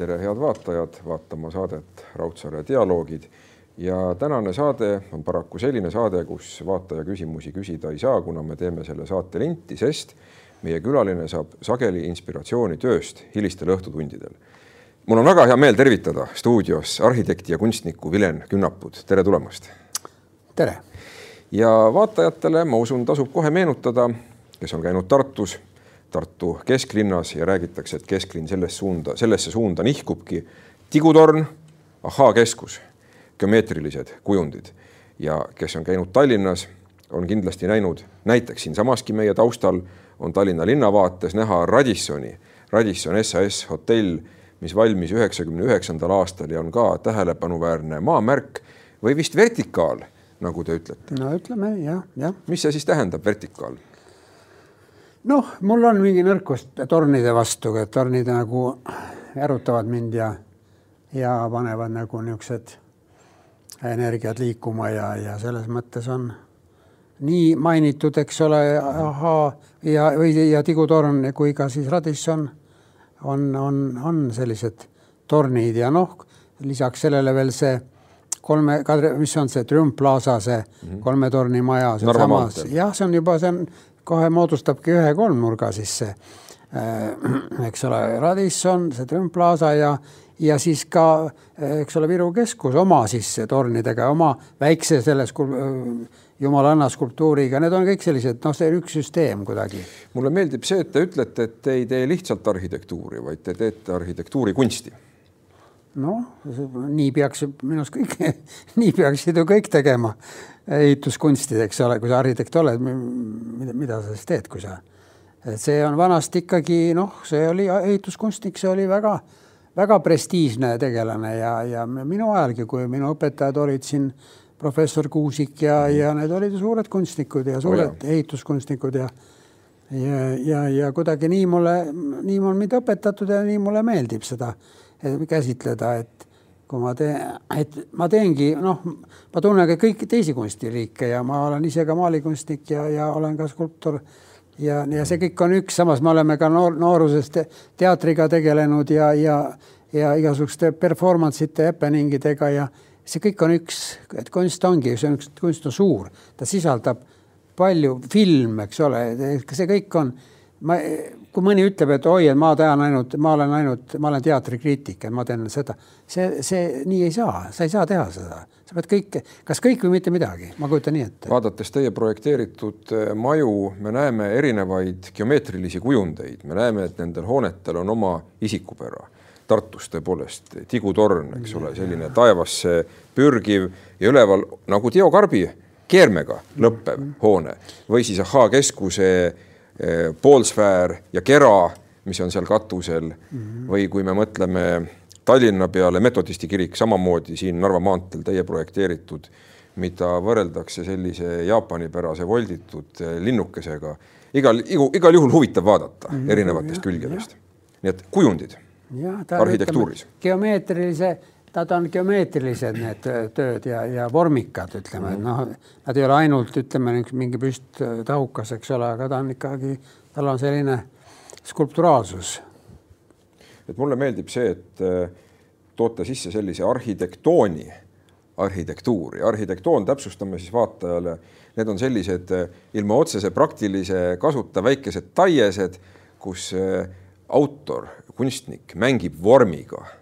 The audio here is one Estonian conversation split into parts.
tere, head vaatajad, vaatama saadet Raudsaare dialoogid ja tänane saade on paraku selline saade, kus vaataja küsimusi küsida ei saa, kuna me teeme selle saate linti, sest meie külaline saab sageli inspiratsiooni tööst hilistel õhtutundidel. mul on väga hea meel tervitada stuudios arhitekti ja kunstnikku Vilen Künnaput, tere tulemast. tere. ja vaatajatele, ma usun, tasub kohe meenutada, kes on käinud Tartus Tartu kesklinnas ja räägitakse, et kesklinn selles suunda, sellesse suunda nihkubki. tigutorn, ahhaa-keskus, geomeetrilised kujundid ja kes on käinud Tallinnas, on kindlasti näinud näiteks siinsamaski meie taustal on Tallinna linnavaates näha Radissoni, Radisson SAS hotell, mis valmis üheksakümne üheksandal aastal ja on ka tähelepanuväärne maamärk või vist vertikaal, nagu te ütlete. no ütleme jah, jah. mis see siis tähendab, vertikaal? Noh, mul on mingi nõrkus tornide vastu, et tornid nagu ärutavad mind ja, ja panevad nagu niisugused energiat liikuma ja, ja selles mõttes on nii mainitud, eks ole, ahaa ja, või ja tigutorn kui ka siis Radisson on, on, on sellised tornid ja noh, lisaks sellele veel see kolme, mis on see Triumf Plaza, see mm -hmm. kolme torni maja. jah, see on juba, see on kohe moodustabki ühe kolmnurga siis see äh,, eks ole, Radisson, see Triumf Plaza ja, ja siis ka, eks ole, Viru keskus oma siis tornidega, oma väikse selle skul-, jumalanna skulptuuriga, need on kõik sellised, noh, see üks süsteem kuidagi. mulle meeldib see, et te ütlete, et te ei tee lihtsalt arhitektuuri, vaid te teete arhitektuurikunsti noh, nii peaks minu arust kõik nii peaksid ju kõik tegema ehituskunstid, eks ole, kui sa arhitekt oled, mida, mida sa siis teed, kui sa, et see on vanasti ikkagi noh, see oli ehituskunstnik, see oli väga-väga prestiižne tegelane ja, ja minu ajalgi, kui minu õpetajad olid siin professor Kuusik ja mm., ja need olid suured kunstnikud ja suured oh, ehituskunstnikud ja ja, ja, ja kuidagi nii mulle, nii on mind õpetatud ja nii mulle meeldib seda käsitleda, et kui ma teen, et ma teengi, noh, ma tunnen ka kõiki teisi kunstiliike ja ma olen ise ka maalikunstnik ja, ja olen ka skulptor. Ja, ja see kõik on üks, samas me oleme ka noor, noorusest teatriga tegelenud ja, ja, ja igasuguste performance ite, happeningidega ja see kõik on üks, et kunst ongi, see on üks, kunst on suur, ta sisaldab palju film, eks ole, see kõik on, ma kui mõni ütleb, et oi, et ma tean ainult, ma olen ainult, ma olen teatrikriitik ja ma teen seda, see, see nii ei saa, sa ei saa teha seda, sa pead kõike, kas kõik või mitte midagi, ma kujutan nii ette. vaadates teie projekteeritud eh, maju, me näeme erinevaid geomeetrilisi kujundeid, me näeme, et nendel hoonetel on oma isikupära. Tartus tõepoolest tigutorn, eks ole, selline taevasse pürgiv ja üleval nagu Teo Karbi keermega lõppev hoone või siis Ahhaa keskuse poolsfäär ja kera, mis on seal katusel mm -hmm. või kui me mõtleme Tallinna peale, metodisti kirik samamoodi siin Narva maanteel teie projekteeritud, mida võrreldakse sellise jaapanipärase volditud eh, linnukesega. igal, igal juhul huvitav vaadata mm -hmm, erinevatest külgedest. nii et kujundid ja, arhitektuuris. geomeetrilise Nad on geomeetrilised, need tööd ja, ja vormikad, ütleme, et noh, nad ei ole ainult, ütleme, mingi püsttahukas, eks ole, aga ta on ikkagi, tal on selline skulpturaalsus. et mulle meeldib see, et äh, toote sisse sellise arhitektooni, arhitektuuri, arhitektoon, täpsustame siis vaatajale, need on sellised äh, ilma otsese praktilise kasuta väikesed taiesed, kus äh, autor, kunstnik mängib vormiga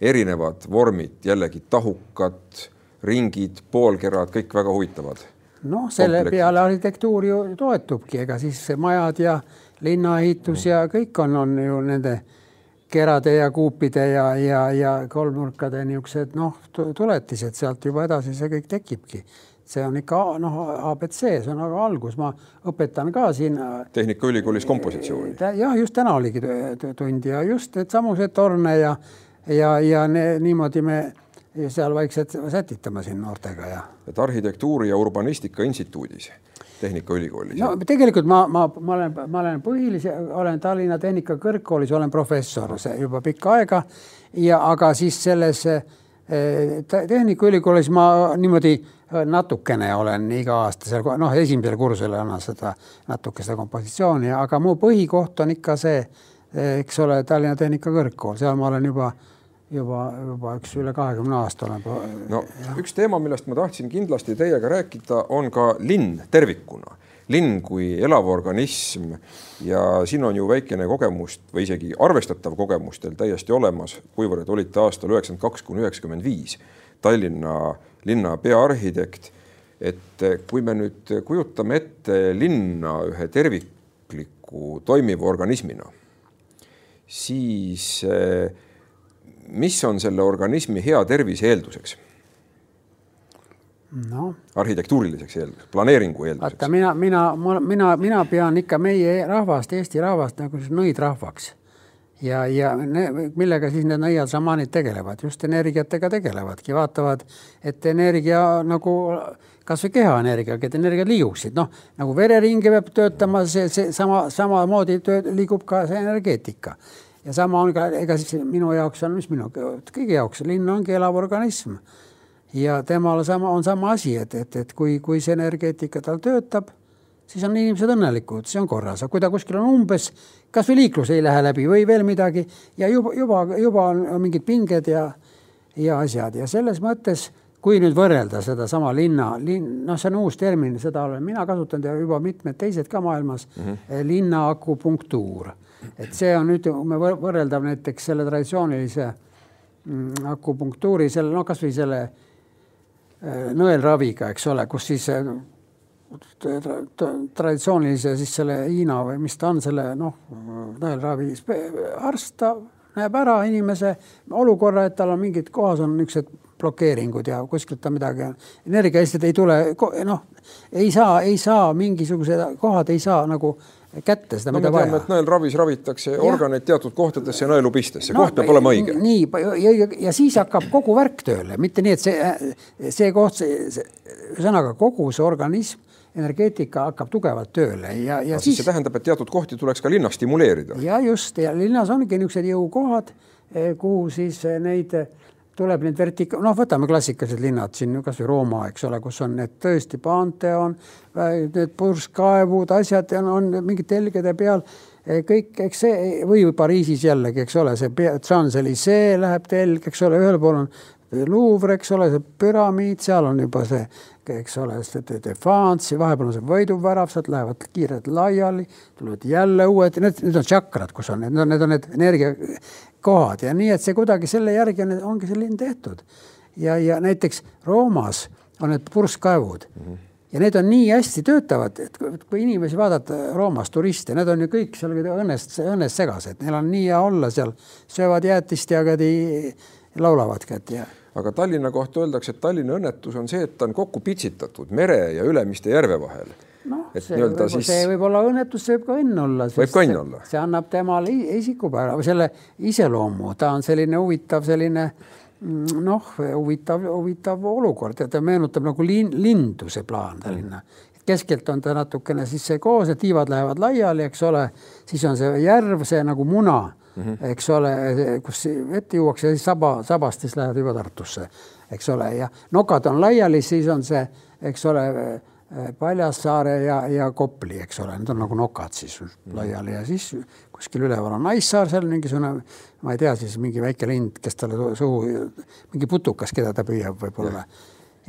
erinevad vormid, jällegi tahukad, ringid, poolkerad, kõik väga huvitavad. noh, selle Kompleks. peale arhitektuur ju toetubki, ega siis majad ja linnaehitus mm. ja kõik on, on ju nende kerade ja kuupide ja, ja, ja kolmnurkade niisugused noh, tuletised sealt juba edasi see kõik tekibki. see on ikka noh, abc, see on aga algus, ma õpetan ka siin. Tehnikaülikoolis kompositsiooni. jah, just täna oligi tund ja just needsamused torne ja ja, ja ne, niimoodi me seal vaikselt sätitame siin noortega ja. et arhitektuuri ja urbanistika instituudis Tehnikaülikoolis? no tegelikult ma, ma, ma olen, ma olen põhilise, olen Tallinna Tehnikakõrgkoolis, olen professor juba pikka aega ja aga siis selles eh, Tehnikaülikoolis ma niimoodi eh, natukene olen iga aasta seal, noh, esimesel kursusel annan seda natuke seda kompositsiooni, aga mu põhikoht on ikka see eks ole, Tallinna Tehnikakõrgkool, seal ma olen juba juba, juba üks üle kahekümne aasta olen. no ja. üks teema, millest ma tahtsin kindlasti teiega rääkida, on ka linn tervikuna linn kui elav organism ja siin on ju väikene kogemust või isegi arvestatav kogemus teil täiesti olemas, kuivõrd olite aastal üheksakümmend kaks kuni üheksakümmend viis Tallinna linna peaarhitekt. et kui me nüüd kujutame ette linna ühe tervikliku toimiva organismina, siis mis on selle organismi hea tervise eelduseks? no arhitektuuriliseks eelduseks, planeeringu eelduseks. vaata, mina, mina, mina, mina pean ikka meie rahvast, Eesti rahvast nagu nõidrahvaks ja, ja ne, millega siis need nõiad-šamaanid tegelevad, just energiatega tegelevadki, vaatavad, et energia nagu kasvõi kehaenergiaga, et energiat liiguksid, noh nagu vereringe peab töötama, see, see sama, samamoodi töö, liigub ka see energeetika. Ja sama on ka, ega siis minu jaoks on, mis minu kõigi jaoks, linn ongi elav organism ja temal sama, on sama asi, et, et, et kui, kui see energeetika tal töötab, siis on inimesed õnnelikud, see on korras, aga kui ta kuskil on umbes, kasvõi liiklus ei lähe läbi või veel midagi ja juba, juba, juba on mingid pinged ja, ja asjad ja selles mõttes, kui nüüd võrrelda sedasama linna, linn, noh, see on uus termin, seda olen mina kasutanud ja juba mitmed teised ka maailmas mm, -hmm. linna akupunktuur. Et see on nüüd, kui me võrreldav näiteks selle traditsioonilise mm, akupunktuuri, selle, no kasvõi selle Äh, nõelraviga, eks ole, kus siis äh, traditsioonilise siis selle Hiina või mis ta on, selle noh, nõelravi arst, ta näeb ära inimese olukorra, et tal on mingid kohas on niisugused blokeeringud ja kuskilt ta midagi, energiahästid ei tule, noh, ei saa, ei saa mingisugused kohad ei saa nagu kätte seda no,, mida vaja. nõelravis ravitakse ja. organeid teatud kohtadesse nõelupistesse no,, koht peab olema õige. nii ja, ja, ja siis hakkab kogu värk tööle, mitte nii, et see, see koht, ühesõnaga kogu see organism, energeetika hakkab tugevalt tööle ja, ja no, siis. see tähendab, et teatud kohti tuleks ka linnas stimuleerida. ja just ja linnas ongi niisugused jõukohad, eh, kuhu siis eh, neid tuleb need vertika-, noh, võtame klassikalised linnad siin kasvõi Rooma, eks ole, kus on need tõesti Pantheon, need purskkaevud, asjad on, on mingid telgede peal kõik, eks see või Pariisis jällegi, eks ole, see Champs-Élysées läheb telg, eks ole, ühel pool on Louvre, eks ole, see püramiid, seal on juba see, eks ole, see Defense, vahepeal on see võiduvärav, sealt lähevad kiirelt laiali, tulevad jälle uued, need, need on tšakrad, kus on need, need on need energia kohad ja nii, et see kuidagi selle järgi on, ongi see linn tehtud. ja, ja näiteks Roomas on need purskkaevud mm. -hmm ja need on nii hästi töötavad, et kui inimesi vaadata Roomas, turiste, need on ju kõik seal õnnest, õnnest segased, neil on nii hea olla seal, söövad jäätist ja kadi laulavad kätt ja. aga Tallinna kohta öeldakse, et Tallinna õnnetus on see, et ta on kokku pitsitatud mere ja Ülemiste järve vahel noh, see võib, siis... see võib olla õnnetus, see võib ka õnn olla. võib ka õnn olla. see annab temale isikupära selle iseloomu, ta on selline huvitav, selline mm, noh, huvitav, huvitav olukord ja ta meenutab nagu lin, lindu, see plaan Tallinna keskelt on ta natukene siis see koos, et tiivad lähevad laiali, eks ole, siis on see järv, see nagu muna mm, -hmm. eks ole, kus vett juuakse siis saba, sabast siis lähevad juba Tartusse, eks ole, ja nokad on laiali, siis on see, eks ole Äh, Paljassaare ja, ja Kopli, eks ole, need on nagu nokad siis laiali ja siis kuskil üleval on Naissaar seal mingisugune, ma ei tea, siis mingi väike lind, kes talle suhu, mingi putukas, keda ta püüab võib-olla.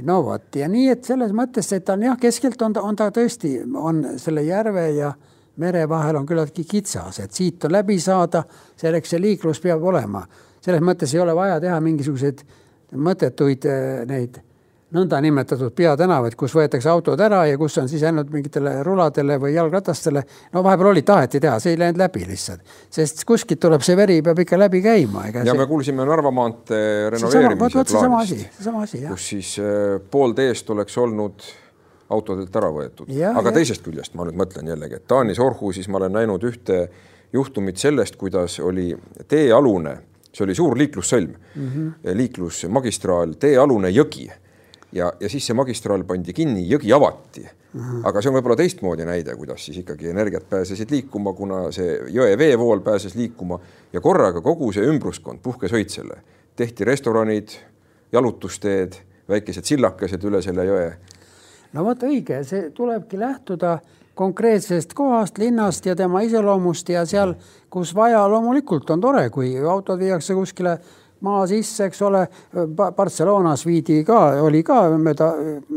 no vot ja nii, et selles mõttes, et ta on jah, keskelt on ta, on ta tõesti, on selle järve ja mere vahel on küllaltki kitsas, et siit on läbi saada, selleks see liiklus peab olema. selles mõttes ei ole vaja teha mingisuguseid mõttetuid äh, neid nõndanimetatud peatänavaid, kus võetakse autod ära ja kus on siis ainult mingitele ruladele või jalgratastele. no vahepeal oli, taheti teha, see ei läinud läbi lihtsalt, sest kuskilt tuleb see veri, peab ikka läbi käima. ja see... me kuulsime Narva maantee renoveerimise plaanist, kus siis äh, pool teest oleks olnud autodelt ära võetud, aga ja. teisest küljest ma nüüd mõtlen jällegi, et Taanis Orhusis ma olen näinud ühte juhtumit sellest, kuidas oli teealune, see oli suur liiklussõlm mm, -hmm. liiklusmagistraal, teealune jõgi ja, ja siis see magistraal pandi kinni, jõgi avati. aga see on võib-olla teistmoodi näide, kuidas siis ikkagi energiat pääsesid liikuma, kuna see jõe veevool pääses liikuma ja korraga kogu see ümbruskond puhkes õitsele. tehti restoranid, jalutusteed, väikesed sillakesed üle selle jõe no vot õige, see tulebki lähtuda konkreetsest kohast, linnast ja tema iseloomust ja seal, kus vaja, loomulikult on tore, kui autod viiakse kuskile maa sisse, eks ole. Barcelonas viidi ka, oli ka mööda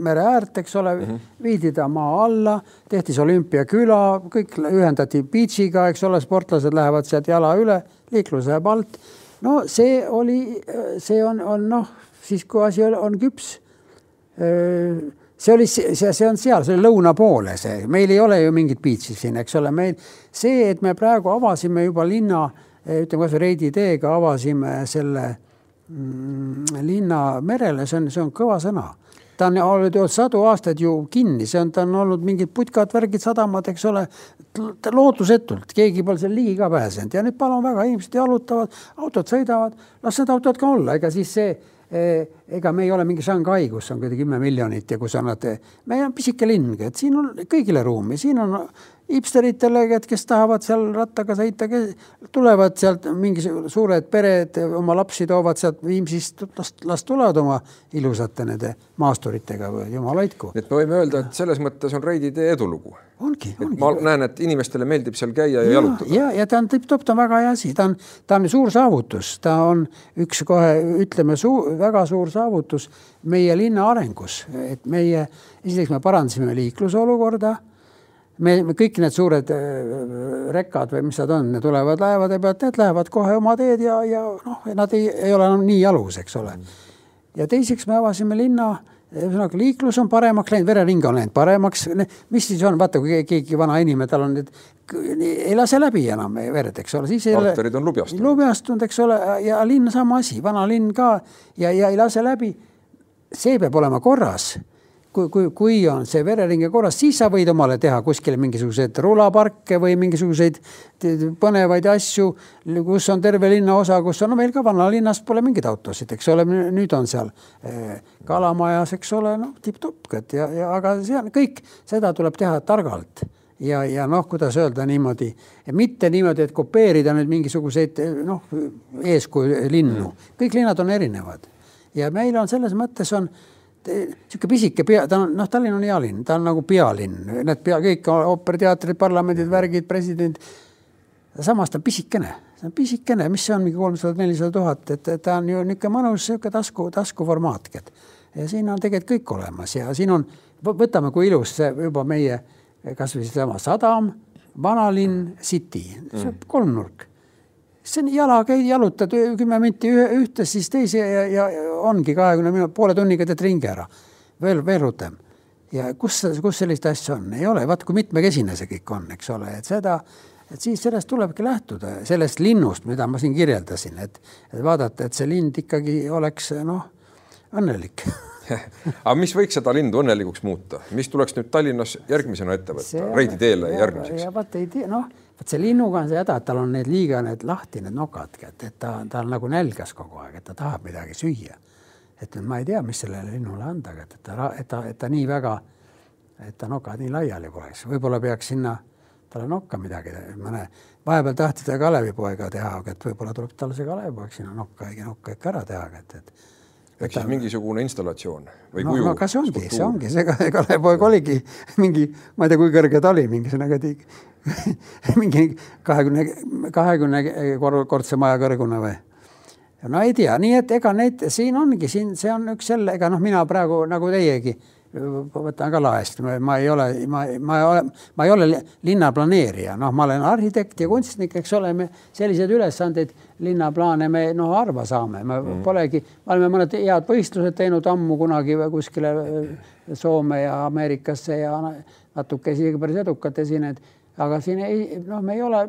mere äärt, eks ole mm, -hmm. viidi ta maa alla, tehti see olümpiaküla, kõik ühendati beach'iga, eks ole, sportlased lähevad sealt jala üle, liiklus läheb alt. no see oli, see on, on noh, siis kui asi on, on küps see oli, see, see on seal, see oli lõuna poole see, meil ei ole ju mingit beach'i siin, eks ole, meil see, et me praegu avasime juba linna, ütleme kasvõi Reidi teega avasime selle mm, linna merele, see on, see on kõva sõna. Ta on olnud ju sadu aastaid ju kinni, see on, ta on olnud mingid putkad, värgid, sadamad, eks ole, lootusetult, keegi pole seal ligi ka pääsenud. Ja nüüd palun väga, inimesed jalutavad, autod sõidavad, las need autod ka olla, ega siis see ega me ei ole mingi Shanghai, kus on kuidagi kümme miljonit ja kus annad, me oleme pisike linn, et siin on kõigile ruumi, siin on hipsteritele, kes tahavad seal rattaga sõita, tulevad sealt mingi suured pered, oma lapsi toovad sealt Viimsist, las, las tulevad oma ilusate nende maasturitega või jumal hoidku. et me võime öelda, et selles mõttes on Reidi tee edulugu. ongi, ongi. ma näen, et inimestele meeldib seal käia ja, ja jalutada. ja, ja ta on tipp-topp, ta on väga hea asi, ta on, ta on suur saavutus, ta on üks kohe ütleme suur, väga suur saavutus meie linna arengus, et meie, esiteks me parandasime liiklusolukorda me, me kõik need suured äh, rekad või mis nad on, need tulevad laevade pealt, need lähevad kohe oma teed ja, ja noh, nad ei, ei ole enam nii jalus, eks ole. ja teiseks me avasime linna, ühesõnaga liiklus on paremaks läinud, verering on läinud paremaks, mis siis on, vaata, kui keegi vana inimene, tal on need, ei lase läbi enam verd, eks ole, siis arterid on lubjastunud. lubjastunud, eks ole, ja linn sama asi, vana linn ka ja, ja ei lase läbi. see peab olema korras kui, kui, kui on see vereringe korras, siis sa võid omale teha kuskile mingisuguseid rulaparke või mingisuguseid põnevaid asju, kus on terve linnaosa, kus on, no meil ka vanalinnas pole mingeid autosid, eks ole, nüüd on seal eh, kalamajas, eks ole, noh, tipp-topp, et ja, ja aga see on kõik, seda tuleb teha targalt. Ja, ja noh, kuidas öelda niimoodi, mitte niimoodi, et kopeerida nüüd mingisuguseid noh, eeskuju linnu, kõik linnad on erinevad. Ja meil on selles mõttes on niisugune pisike pea, ta on, noh, Tallinn on hea linn, ta on nagu pealinn, need pea, kõik ooperiteatrid, parlamendid, värgid, president. samas ta on pisikene, see on pisikene, mis see on, mingi kolmsada, nelisada tuhat, et ta on ju niisugune mõnus niisugune tasku, taskuformaat. ja siin on tegelikult kõik olemas ja siin on, võtame, kui ilus see juba meie kasvõi seesama sadam, vanalinn, city, see on kolmnurk see on jala, käid, jalutad kümme minti ühe, ühte, siis teise ja, ja ongi kahekümne minuti, poole tunniga teed ringi ära. veel, veel rutem. ja kus, kus sellist asja on, ei ole, vaat kui mitmekesine see kõik on, eks ole, et seda, et siis sellest tulebki lähtuda, sellest linnust, mida ma siin kirjeldasin, et, et vaadata, et see lind ikkagi oleks noh, õnnelik. Aga mis võiks seda lindu õnnelikuks muuta, mis tuleks nüüd Tallinnas järgmisena ette võtta, Reidi teele järgmiseks? ja vaat ei tea, noh vot see linnuga on see häda, et tal on need liiga need lahti, need nokad, et, et ta, ta on nagu nälgas kogu aeg, et ta tahab midagi süüa. et ma ei tea, mis sellele linnule anda, et, et ta, et ta, et ta nii väga, et ta nokad nii laiali poleks, võib-olla peaks sinna talle nokka midagi, mõne, vahepeal tahtis ta Kalevipoega teha, aga et võib-olla tuleb talle see Kalevipoeg sinna nokka, nokka ikka ära teha, et, et ehk siis mingisugune installatsioon või no, kuju? no kas ongi, see ongi, see Kalevipoeg oligi mingi, ma ei tea, kui kõrge ta oli, mingisugune mingi kahekümne, kahekümne kordse maja kõrgune või? no ei tea, nii et ega neid siin ongi, siin see on üks jälle, ega noh, mina praegu nagu teiegi võtan ka laest, ma ei ole, ma, ma ole, ma ei ole linnaplaneerija, noh, ma olen arhitekt ja kunstnik, eks ole, me selliseid ülesandeid, linnaplaane me noh, harva saame, me mm. polegi, me oleme mõned head võistlused teinud ammu kunagi kuskile Soome ja Ameerikasse ja natuke isegi päris edukad esinejad aga siin ei, noh, me ei ole,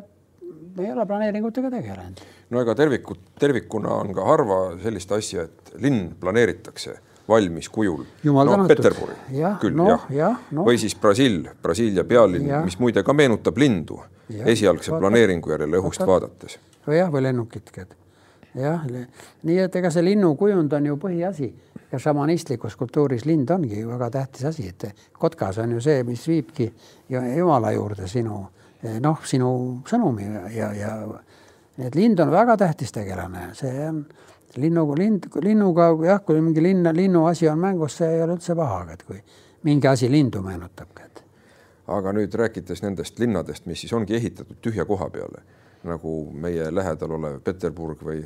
me ei ole planeeringutega tegelenud. no ega tervikut, tervikuna on ka harva sellist asja, et linn planeeritakse valmis kujul. no Peterburi küll no, jah ja, no. või siis Brasiil, Brasiilia pealinn, mis muide ka meenutab lindu ja, esialgse vaata, planeeringu järele õhust vaata. vaadates. jah, või lennukitki, et jah, nii et ega see linnukujund on ju põhiasi ja šamanistlikus kultuuris lind ongi väga tähtis asi, et kotkas on ju see, mis viibki Jumala juurde sinu noh, sinu sõnumi ja, ja, ja et lind on väga tähtis tegelane, see on linnuga, lind, linnuga jah, kui mingi linna, linnu asi on mängus, see ei ole üldse paha, aga et kui mingi asi lindu meenutabki, et. aga nüüd rääkides nendest linnadest, mis siis ongi ehitatud tühja koha peale, nagu meie lähedal olev Peterburg või,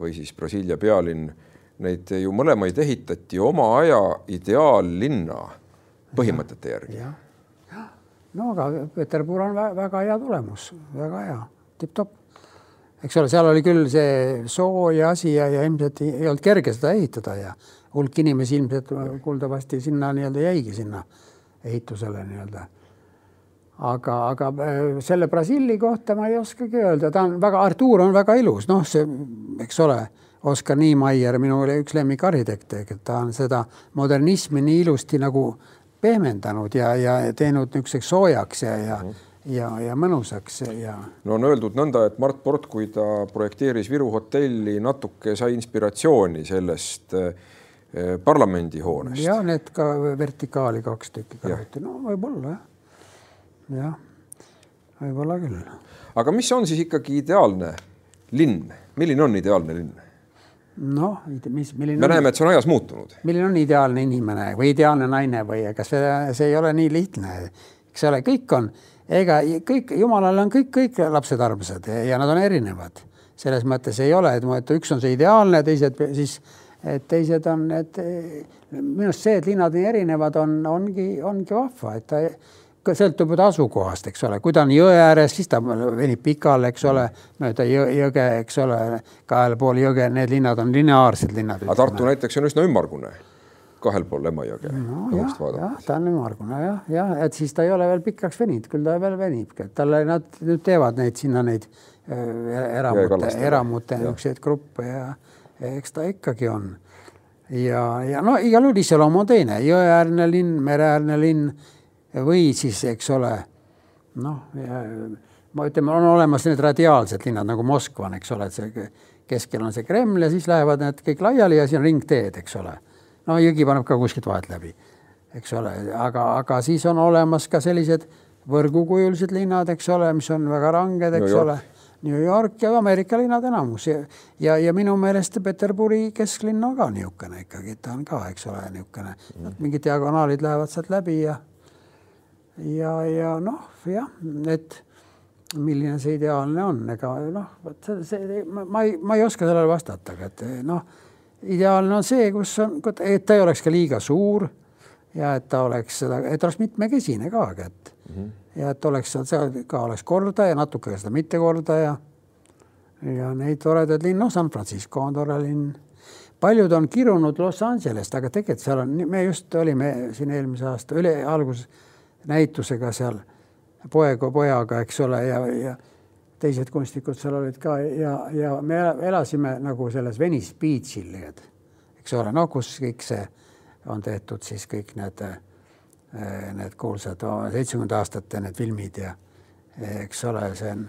või siis Brasiilia pealinn, neid ju mõlemaid ehitati oma aja ideaallinna põhimõtete järgi. no aga Peterbur on väga hea tulemus, väga hea, tipp-topp eks ole, seal oli küll see soo ja asi ja, ja ilmselt ei, olnud kerge seda ehitada ja hulk inimesi ilmselt kuuldavasti sinna nii-öelda jäigi sinna ehitusele nii-öelda. aga, aga äh, selle Brasiili kohta ma ei oskagi öelda, ta on väga, Artur on väga ilus, noh, see, eks ole, Oskar Niemeier, minu üks lemmikarhitekte, ta on seda modernismi nii ilusti nagu pehmendanud ja, ja teinud niisuguseks soojaks ja, ja mm -hmm ja, ja mõnusaks ja. no on öeldud nõnda, et Mart Port, kui ta projekteeris Viru hotelli, natuke sai inspiratsiooni sellest eh, parlamendihoonest. ja need ka vertikaali kaks tükki kõrvuti, no võib-olla jah, jah, võib-olla küll. aga mis on siis ikkagi ideaalne linn, milline on ideaalne linn? noh, mis, milline. me on, näeme, et see on ajas muutunud. milline on ideaalne inimene või ideaalne naine või kas see, see ei ole nii lihtne, eks ole, kõik on ega kõik, jumalale on kõik, kõik lapsed armsad ja, ja nad on erinevad. selles mõttes ei ole, et, et üks on see ideaalne, teised siis, et teised on, et minu arust see, et linnad nii erinevad, on, ongi, ongi vahva, et ta sõltub ju ta asukohast, eks ole, kui ta on jõe ääres, siis ta venib pikale, eks ole, mööda jõge, eks ole, kahel pool jõge, need linnad on lineaarsed linnad. aga Tartu näiteks on üsna ümmargune kahel pool Emajõge no,. jah, ta on ümmargune jah, jah, et siis ta ei ole veel pikaks veninud, küll ta veel venibki, et talle nad nüüd teevad neid sinna neid äh, eramute, eramute niisuguseid gruppe ja eks ta ikkagi on. ja, ja no igal juhul iseloom on teine, jõeäärne linn, mereäärne linn või siis, eks ole, noh, ma ütleme, on olemas need radiaalsed linnad nagu Moskva on, eks ole, et see keskel on see Kreml ja siis lähevad need kõik laiali ja siis on ringteed, eks ole no jõgi paneb ka kuskilt vahet läbi, eks ole, aga, aga siis on olemas ka sellised võrgukujulised linnad, eks ole, mis on väga ranged, eks ole. New York ja Ameerika linnad enamus ja, ja, ja minu meelest Peterburi kesklinn on ka niisugune ikkagi, ta on ka, eks ole, niisugune mm., mingid diagonaalid lähevad sealt läbi ja ja, ja noh, jah, et milline see ideaalne on, ega noh, vot see, see, ma ei, ma ei oska sellele vastata, aga et noh ideaalne on see, kus on, et ta ei oleks ka liiga suur ja et ta oleks seda, et oleks mitmekesine ka, et mm -hmm. ja et oleks seal ka oleks korda ja natuke ka seda mitte korda ja ja neid toredaid linnu, noh, San Francisco on tore linn. paljud on kirunud Los Angelest, aga tegelikult seal on, me just olime siin eelmise aasta üle alguses näitusega seal poega, pojaga, eks ole, ja, ja teised kunstnikud seal olid ka ja, ja me elasime nagu selles Venice Beach'il, eks ole, no kus kõik see on tehtud siis kõik need, eh, need kuulsad seitsmekümnenda aastate need filmid ja eks ole, see on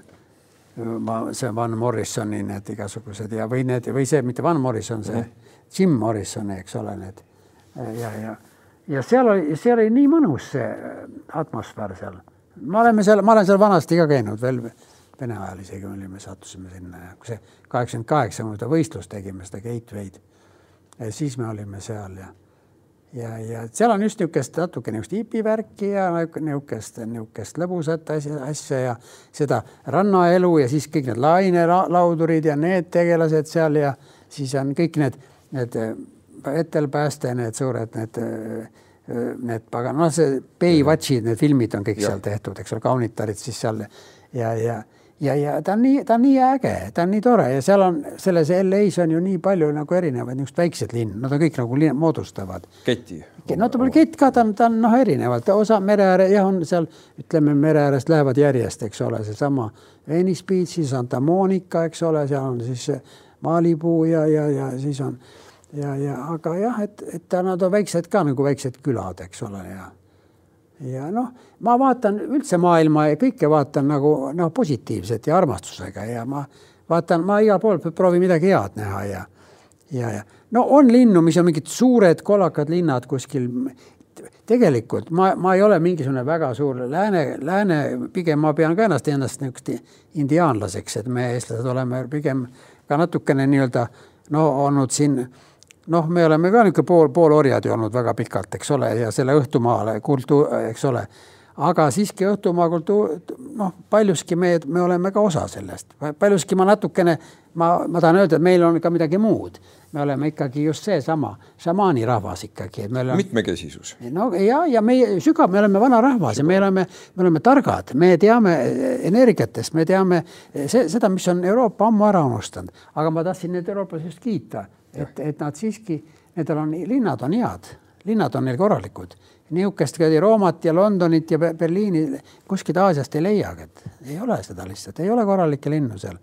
ma, see on Van Morrisoni need igasugused ja, või need või see mitte Van Morrison, see -hmm. Jim Morrisoni, eks ole, need ja, ja, ja seal oli, seal oli nii mõnus see atmosfäär seal. me oleme seal, ma olen seal vanasti ka käinud veel Vene ajal isegi olime, sattusime sinna ja kui see kaheksakümmend kaheksa, kui me seda võistlust tegime, seda Gateway'd, siis me olime seal ja ja, ja seal on just niisugust natuke niisugust hipivärki ja niisugust, niisugust lõbusat asja, asja ja seda rannaelu ja siis kõik need lainelaudurid ja need tegelased seal ja siis on kõik need, need Etelpääste, need suured, need need pagan, noh, see Baywatchid, need filmid on kõik ja. seal tehtud, eks ole, kaunitarid siis seal ja, ja ja, ja ta on nii, ta on nii äge, ta on nii tore ja seal on selles LA-s on ju nii palju nagu erinevaid niisuguseid väikseid linnu, nad on kõik nagu linn, moodustavad. keti. no ta pole kett ka, ta on, ta on noh, erinevalt, osa mere ääre jah, on seal ütleme, mere äärest lähevad järjest, eks ole, seesama Venice Beach, Santa Monica, eks ole, seal on siis Malibu ja, ja, ja siis on ja, ja aga jah, et, et nad on väiksed ka nagu väiksed külad, eks ole, ja ja noh, ma vaatan üldse maailma ja kõike vaatan nagu noh, positiivselt ja armastusega ja ma vaatan, ma igal pool proovin midagi head näha ja ja, ja no on linnu, mis on mingid suured kollakad linnad kuskil. tegelikult ma, ma ei ole mingisugune väga suur lääne, lääne, pigem ma pean ka ennast ennast niisugust indiaanlaseks, et me, eestlased, oleme pigem ka natukene nii-öelda no olnud siin noh, me oleme ka niisugune pool, poolorjad ju olnud väga pikalt, eks ole, ja selle Õhtumaale kultuur, eks ole. aga siiski Õhtumaa kultuur, noh, paljuski me, me oleme ka osa sellest, paljuski ma natukene, ma, ma tahan öelda, et meil on ka midagi muud. me oleme ikkagi just seesama šamaani rahvas ikkagi, oleme. mitmekesisus. no ja, ja meie sügav, me oleme vana rahvas ja me oleme, me oleme targad, me teame energiatest, me teame see, seda, mis on Euroopa ammu ära unustanud, aga ma tahtsin neid eurooplasi just kiita et, et nad siiski, nendel on, linnad on head, linnad on neil korralikud. niisugust kuradi Roomat ja Londonit ja Berliini kuskilt Aasiast ei leiagi, et ei ole seda lihtsalt, ei ole korralikke linnu seal.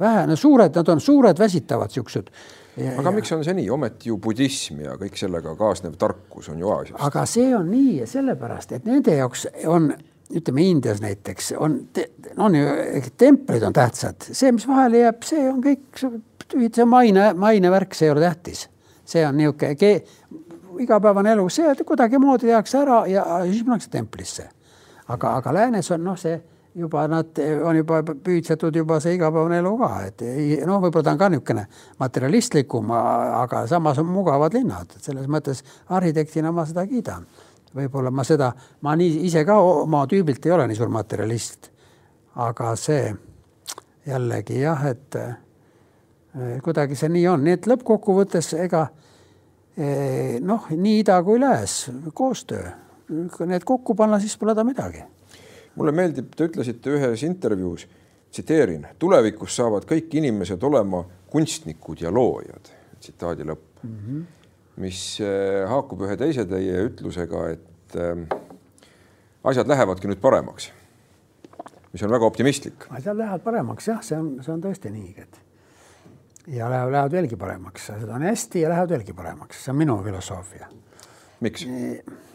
vähe, no suured, nad on suured, väsitavad siuksed. aga ja, miks on see nii, ometi ju budism ja kõik sellega kaasnev tarkus on ju Aasiast. aga see on nii sellepärast, et nende jaoks on ütleme Indias näiteks on, on ju templid on tähtsad, see, mis vahele jääb, see on kõik see maine, mainevärk, see ei ole tähtis. see on niisugune igapäevane elu, see kuidagimoodi tehakse ära ja siis minnakse templisse. aga, aga läänes on noh, see juba nad on juba püüdsetud juba see igapäevane elu ka, et noh, võib-olla ta on ka niisugune materialistlikum, aga samas on mugavad linnad, et selles mõttes arhitektina ma seda kiidan. võib-olla ma seda, ma nii ise ka oma tüübilt ei ole nii suur materialist. aga see jällegi jah, et kuidagi see nii on, nii et lõppkokkuvõttes ega äh, noh, nii ida kui lääs, koostöö, kui need kokku panna, siis pole ta midagi. mulle meeldib, te ütlesite ühes intervjuus, tsiteerin, tulevikus saavad kõik inimesed olema kunstnikud ja loojad, tsitaadi lõpp mm, -hmm. mis äh, haakub ühe teise teie ütlusega, et äh, asjad lähevadki nüüd paremaks, mis on väga optimistlik. asjad lähevad paremaks jah, see on, see on tõesti nii, et ja lähevad, lähevad veelgi paremaks, seda on hästi ja lähevad veelgi paremaks, see on minu filosoofia. miks?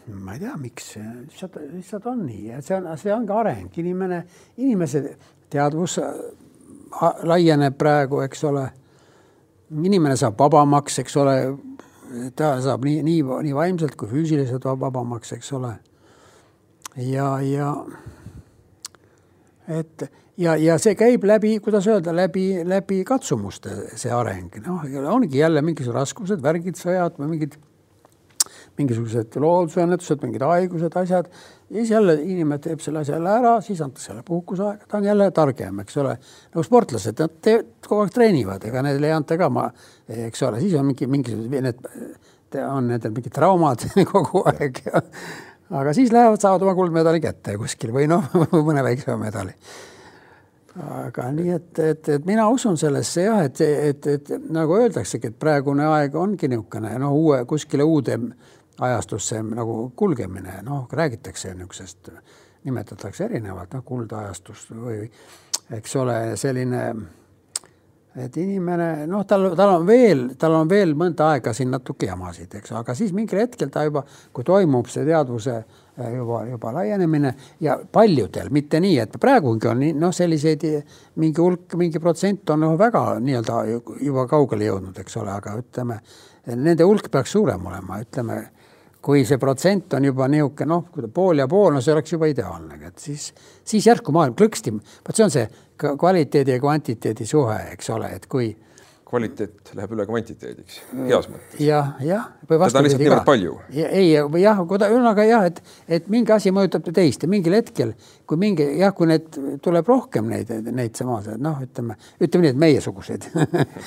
ma ei tea, miks, lihtsalt, lihtsalt on nii, et see on, see ongi areng, inimene, inimese teadvus laieneb praegu, eks ole. inimene saab vabamaks, eks ole. ta saab nii, nii, nii vaimselt kui füüsiliselt vabamaks, eks ole. ja, ja et ja, ja see käib läbi, kuidas öelda, läbi, läbi katsumuste, see areng, noh, ongi jälle mingisugused raskused, värgid, sõjad või mingid, mingisugused loodusõnnetused, mingid haigused, asjad. ja siis jälle inimene teeb selle asja jälle ära, siis antakse jälle puhkuseaega, ta on jälle targem, eks ole. nagu sportlased, nad teevad, kogu aeg treenivad, ega neile ei anta ka ma, eks ole, siis on mingi, mingisugused, need on nendel mingid traumad kogu aeg. Ja aga siis lähevad, saavad oma kuldmedali kätte kuskil või noh, mõne väiksema medali aga nii, et, et, et mina usun sellesse jah, et, et, et nagu öeldaksegi, et praegune aeg ongi niisugune noh, uue kuskile uude ajastusse nagu kulgemine, noh, räägitakse niisugusest, nimetatakse erinevalt, noh, kuldajastust või eks ole, selline et inimene noh, tal, tal on veel, tal on veel mõnda aega siin natuke jamasid, eks, aga siis mingil hetkel ta juba, kui toimub see teadvuse äh, juba, juba laienemine ja paljudel, mitte nii, et praegugi on noh, selliseid mingi hulk, mingi protsent on noh, väga nii-öelda juba kaugele jõudnud, eks ole, aga ütleme, nende hulk peaks suurem olema, ütleme kui see protsent on juba niisugune noh, pool ja pool, no see oleks juba ideaalne, et siis, siis järsku maailm klõksti, vot see on see kvaliteedi ja kvantiteedi suhe, eks ole, et kui kvaliteet läheb üle kvantiteediks, heas mõttes ja,. jah, jah. seda on lihtsalt niivõrd palju. ei, või jah, ühesõnaga jah, et, et mingi asi mõjutab teist ja mingil hetkel, kui mingi jah, kui need tuleb rohkem neid, neid samasid, noh, ütleme, ütleme nii, et meiesuguseid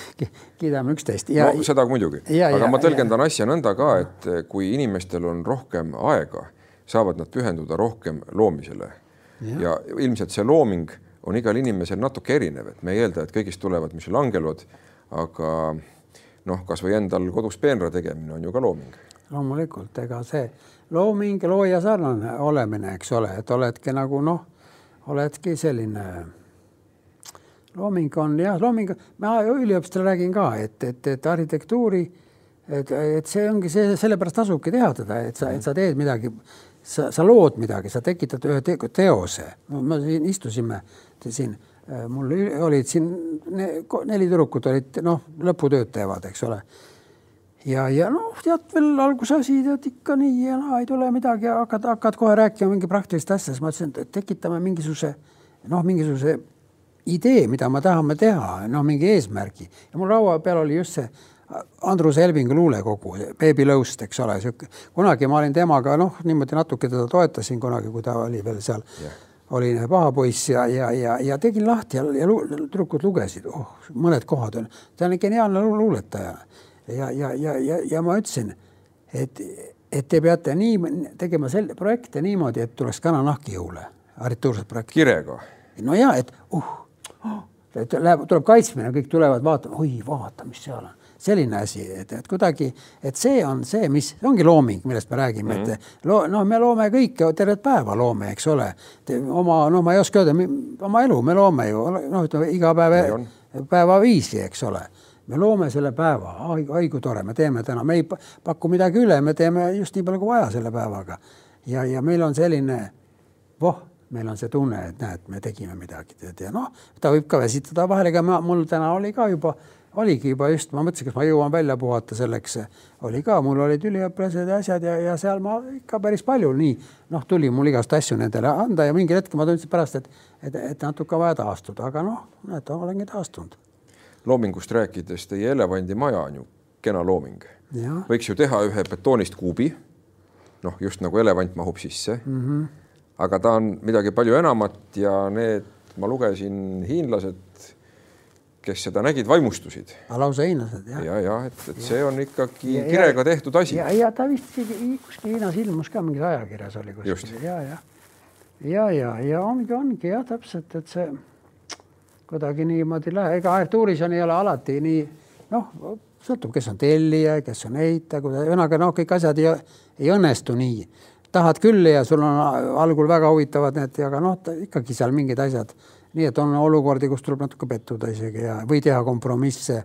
kiidame üksteist. no seda muidugi, aga ja, ma tõlgendan ja. asja nõnda ka, et kui inimestel on rohkem aega, saavad nad pühenduda rohkem loomisele ja, ja ilmselt see looming on igal inimesel natuke erinev, et me ei eelda, et kõigist tulevad Michelangelo aga noh, kasvõi endal kodus peenra tegemine on ju ka looming. loomulikult, ega see looming, looja sarnane olemine, eks ole, et oledki nagu noh, oledki selline looming on jah, looming, ma üliõpilastele räägin ka, et, et, et arhitektuuri, et, et see ongi see, sellepärast tasubki teha teda, et sa, et sa teed midagi, sa, sa lood midagi, sa tekitad ühe te teose. me siin istusime siin mul olid siin neli tüdrukut olid noh, lõputööd teevad, eks ole. ja, ja noh, tead veel algusasi tead ikka nii ja naa ei tule midagi, hakkad, hakkad kohe rääkima mingi praktilist asja, siis ma ütlesin, et tekitame mingisuguse noh, mingisuguse idee, mida me tahame teha, noh, mingi eesmärgi ja mul laua peal oli just see Andrus Elvingu luulekogu, Beebi Lõust, eks ole, sihuke, kunagi ma olin temaga noh, niimoodi natuke teda toetasin kunagi, kui ta oli veel seal yeah., oli paha poiss ja, ja, ja, ja tegin lahti ja, ja tüdrukud lugesid, oh, mõned kohad on, ta on geniaalne luuletaja. ja, ja, ja, ja, ja ma ütlesin, et, et te peate nii tegema selle projekte niimoodi, et tuleks kananahk jõule, arhitektuursed projektid. kirega? no ja et uh, uh, et läheb, tuleb kaitsmine, kõik tulevad vaatama, oi, vaata, mis seal on selline asi, et, et kuidagi, et see on see, mis ongi looming, millest me räägime mm, -hmm. et mhm. loo, noh, me loome kõike, tervet päeva loome, eks ole. oma, no ma ei oska öelda, oma elu me loome ju, noh, ütleme iga päev, päevaviisi, eks ole me loome selle päeva, oi kui tore, me teeme täna, me ei paku midagi üle, me teeme just nii palju kui vaja selle päevaga. ja, ja meil on selline, voh, meil on see tunne, et näed, me tegime midagi, tead ja noh, ta võib ka väsitada vahel, ega mul täna oli ka juba oligi juba just, ma mõtlesin, kas ma jõuan välja puhata selleks, oli ka, mul olid üliõpilased ja asjad ja, ja seal ma ikka päris palju nii noh, tuli mul igast asju nendele anda ja mingil hetkel ma tundsin pärast, et, et, et natuke vaja taastuda, aga noh, näed, olengi taastunud. loomingust rääkides, teie elevandimaja on ju kena looming. võiks ju teha ühe betoonist kuubi. noh, just nagu elevant mahub sisse mm. -hmm. aga ta on midagi palju enamat ja need, ma lugesin, hiinlased kes seda nägid, vaimustusid. lausa hiinlased jah. ja, ja et, et see on ikkagi ja, kirega ja, tehtud asi. ja, ja ta vist kuskil Hiinas ilmus ka mingis ajakirjas oli kuskil ja, ja, ja, ja, ja ongi, ongi jah, täpselt, et see kuidagi niimoodi läheb, ega arhitektuuris on, ei ole alati nii noh, sõltub, kes on tellija, kes on ehitaja, ühesõnaga noh, kõik asjad ei, ei õnnestu nii. tahad küll ja sul on algul väga huvitavad need, aga noh, ikkagi seal mingid asjad nii et on olukordi, kus tuleb natuke pettuda isegi ja, või teha kompromisse,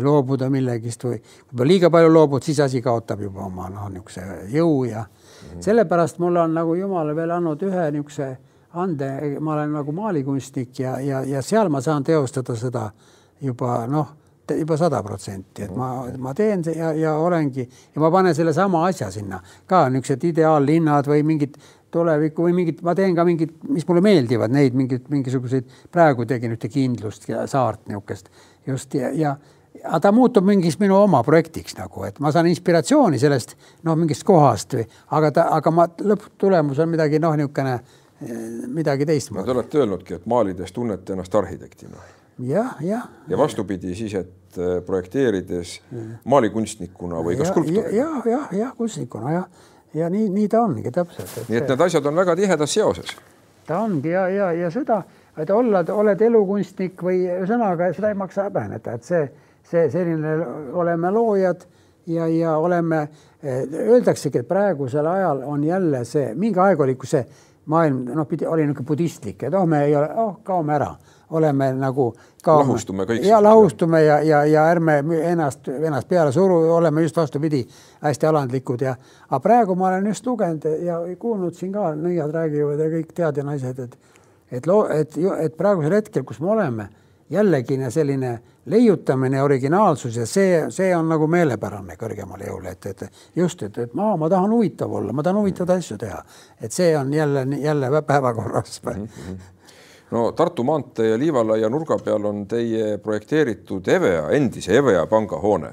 loobuda millegist või kui liiga palju loobud, siis asi kaotab juba oma noh, niisuguse jõu ja mm -hmm. sellepärast mul on nagu jumal veel andnud ühe niisuguse ande, ma olen nagu maalikunstnik ja, ja, ja seal ma saan teostada seda juba noh, juba sada protsenti, et ma, ma teen ja, ja olengi ja ma panen sellesama asja sinna ka niisugused ideaallinnad või mingid tulevikku või mingit, ma teen ka mingit, mis mulle meeldivad, neid mingeid, mingisuguseid, praegu tegin ühte kindlust ja saart niisugust just ja, ja aga ta muutub mingiks minu oma projektiks nagu, et ma saan inspiratsiooni sellest noh, mingist kohast või, aga ta, aga ma lõpptulemus on midagi noh, niisugune midagi teistmoodi. Te olete öelnudki, et maalides tunnete ennast arhitektina ja,. jah, jah. ja vastupidi siis, et äh, projekteerides maalikunstnikuna või ka skulptorina ja,. jah, jah, jah, kunstnikuna jah ja nii, nii ta ongi täpselt. nii et need asjad on väga tihedas seoses. ta ongi ja, ja, ja seda, et olla, oled elukunstnik või ühesõnaga seda ei maksa häbeneda, et see, see selline, oleme loojad ja, ja oleme, öeldaksegi, et praegusel ajal on jälle see, mingi aeg oli, kui see maailm noh, pidi, oli niisugune budistlik, et oh, me ei ole, oh, kaome ära oleme nagu ka lahustume kõik. ja lahustume ja, ja, ja ärme ennast, ennast peale suru, oleme just vastupidi, hästi alandlikud ja, aga praegu ma olen just lugenud ja kuulnud siin ka, nõiad räägivad ja kõik teadja naised, et, et loo, et, et praegusel hetkel, kus me oleme, jällegi selline leiutamine, originaalsus ja see, see on nagu meelepärane kõrgemale jõule, et, et just, et, et ma, ma tahan huvitav olla, ma tahan huvitavaid asju teha, et see on jälle, jälle päevakorras mm. -hmm no Tartu maantee ja Liivalaia nurga peal on teie projekteeritud EVEA, endise EVEA pangahoone,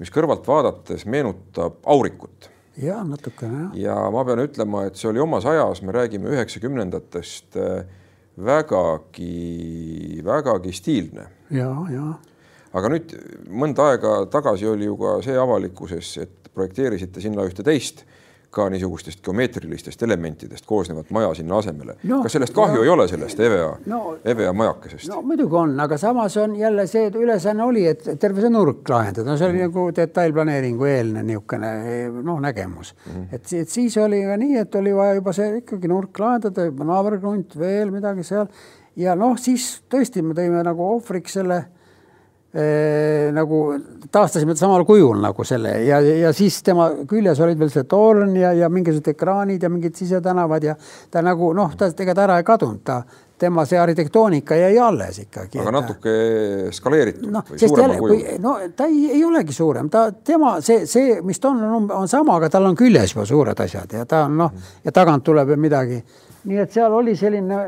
mis kõrvalt vaadates meenutab aurikut. ja natukene jah. ja ma pean ütlema, et see oli omas ajas, me räägime üheksakümnendatest äh, vägagi, vägagi stiilne. ja, ja. aga nüüd mõnda aega tagasi oli ju ka see avalikkuses, et projekteerisite sinna ühte teist ka niisugustest geomeetrilistest elementidest koosnevat maja sinna asemele no,. kas sellest kahju no, ei ole, sellest EVEA no,, EVEA majakesest? no muidugi on, aga samas on jälle see ülesanne oli, et terve see nurk lahendada, no see oli mm. nagu detailplaneeringu eelne niisugune noh, nägemus mm.. et, et siis oli ka nii, et oli vaja juba see ikkagi nurk lahendada, naaberkrunt, veel midagi seal ja noh, siis tõesti me tõime nagu ohvriks selle nagu taastasime samal kujul nagu selle ja, ja siis tema küljes olid veel see torn ja, ja mingisugused ekraanid ja mingid sisetänavad ja ta nagu noh, ta ega ta ära ei kadunud, ta, tema see arhitektoonika jäi alles ikkagi. aga natuke skaleeritud no, või suurema kujul? no ta ei, ei olegi suurem, ta, tema see, see, mis ta on, on, on sama, aga tal on küljes juba suured asjad ja ta on noh ja tagant tuleb veel midagi. nii et seal oli selline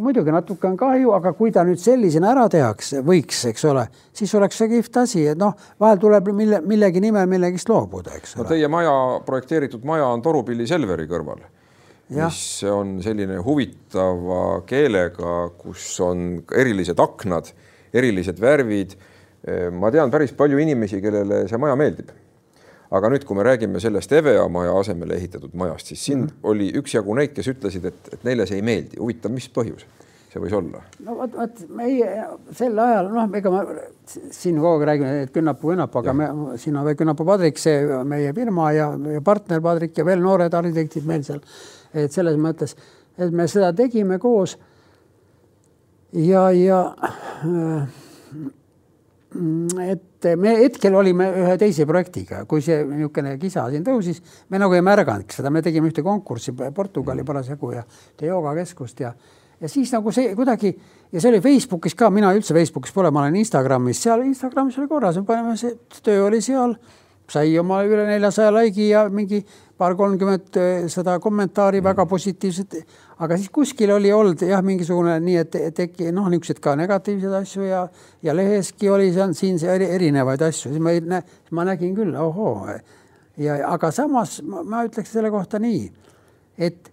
muidugi natuke on kahju, aga kui ta nüüd sellisena ära tehakse, võiks, eks ole, siis oleks see kihvt asi, et noh, vahel tuleb mille, millegi nimel millegist loobuda, eks ole no,. Teie maja, projekteeritud maja on Torupilli Selveri kõrval, mis on selline huvitava keelega, kus on erilised aknad, erilised värvid. ma tean päris palju inimesi, kellele see maja meeldib aga nüüd, kui me räägime sellest EVEA maja asemele ehitatud majast, siis siin mm -hmm. oli üksjagu neid, kes ütlesid, et, et neile see ei meeldi. huvitav, mis põhjus see võis olla? no vot, vot meie sel ajal noh, ega ma siin kogu aeg räägime, et Künnapu, Künnapu, aga me siin on veel Künnapu Padrik, see meie firma ja, ja partner Padrik ja veel noored arhitektid meil seal. et selles mõttes, et me seda tegime koos. ja, ja äh, et me hetkel olime ühe teise projektiga, kui see niisugune kisa siin tõusis, me nagu ei märganudki seda, me tegime ühte konkurssi Portugali mm. parasjagu ja joogakeskust ja ja siis nagu see kuidagi ja see oli Facebookis ka, mina üldse Facebookis pole, ma olen Instagramis, seal Instagramis oli korras, me panime, see töö oli seal, sai oma üle neljasaja laigi ja mingi paar kolmkümmend eh, seda kommentaari mm. väga positiivset, aga siis kuskil oli olnud jah, mingisugune nii, et teki noh, niisuguseid ka negatiivseid asju ja ja leheski oli seal siin see erinevaid asju, siis ma ei näe, ma nägin küll, ohoo. ja aga samas ma, ma ütleks selle kohta nii, et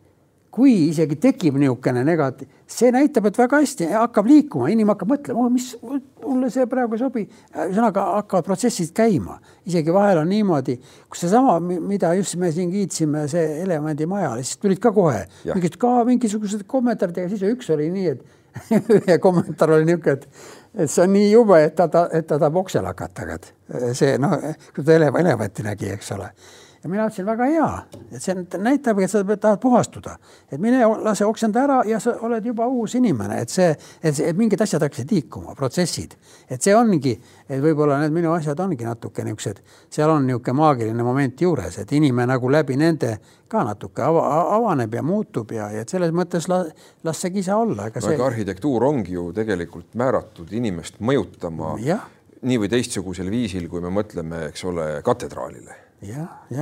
kui isegi tekib niisugune negatiiv, see näitab, et väga hästi hakkab liikuma, inimene hakkab mõtlema, oh, mis mulle see praegu ei sobi. ühesõnaga hakkavad protsessid käima, isegi vahel on niimoodi, kus seesama, mida just me siin kiitsime, see elevandimaja, siis tulid ka kohe. Mingid ka mingisugused kommentaarid, aga siis üks oli nii, et ühe kommentaar oli niisugune, et, et see on nii jube, et ta, ta, et ta tahab oksele hakata, aga et see noh, kui ta elevanti nägi, eks ole ja mina ütlesin, väga hea, et see näitabki, et sa tahad puhastuda, et mine lase oksenda ära ja sa oled juba uus inimene, et see, et, see, et mingid asjad hakkasid liikuma, protsessid, et see ongi, et võib-olla need minu asjad ongi natuke niisugused, seal on niisugune maagiline moment juures, et inimene nagu läbi nende ka natuke ava, avaneb ja muutub ja, ja et selles mõttes la, las see kisa olla. no see... ega arhitektuur ongi ju tegelikult määratud inimest mõjutama ja. nii või teistsugusel viisil, kui me mõtleme, eks ole, katedraalile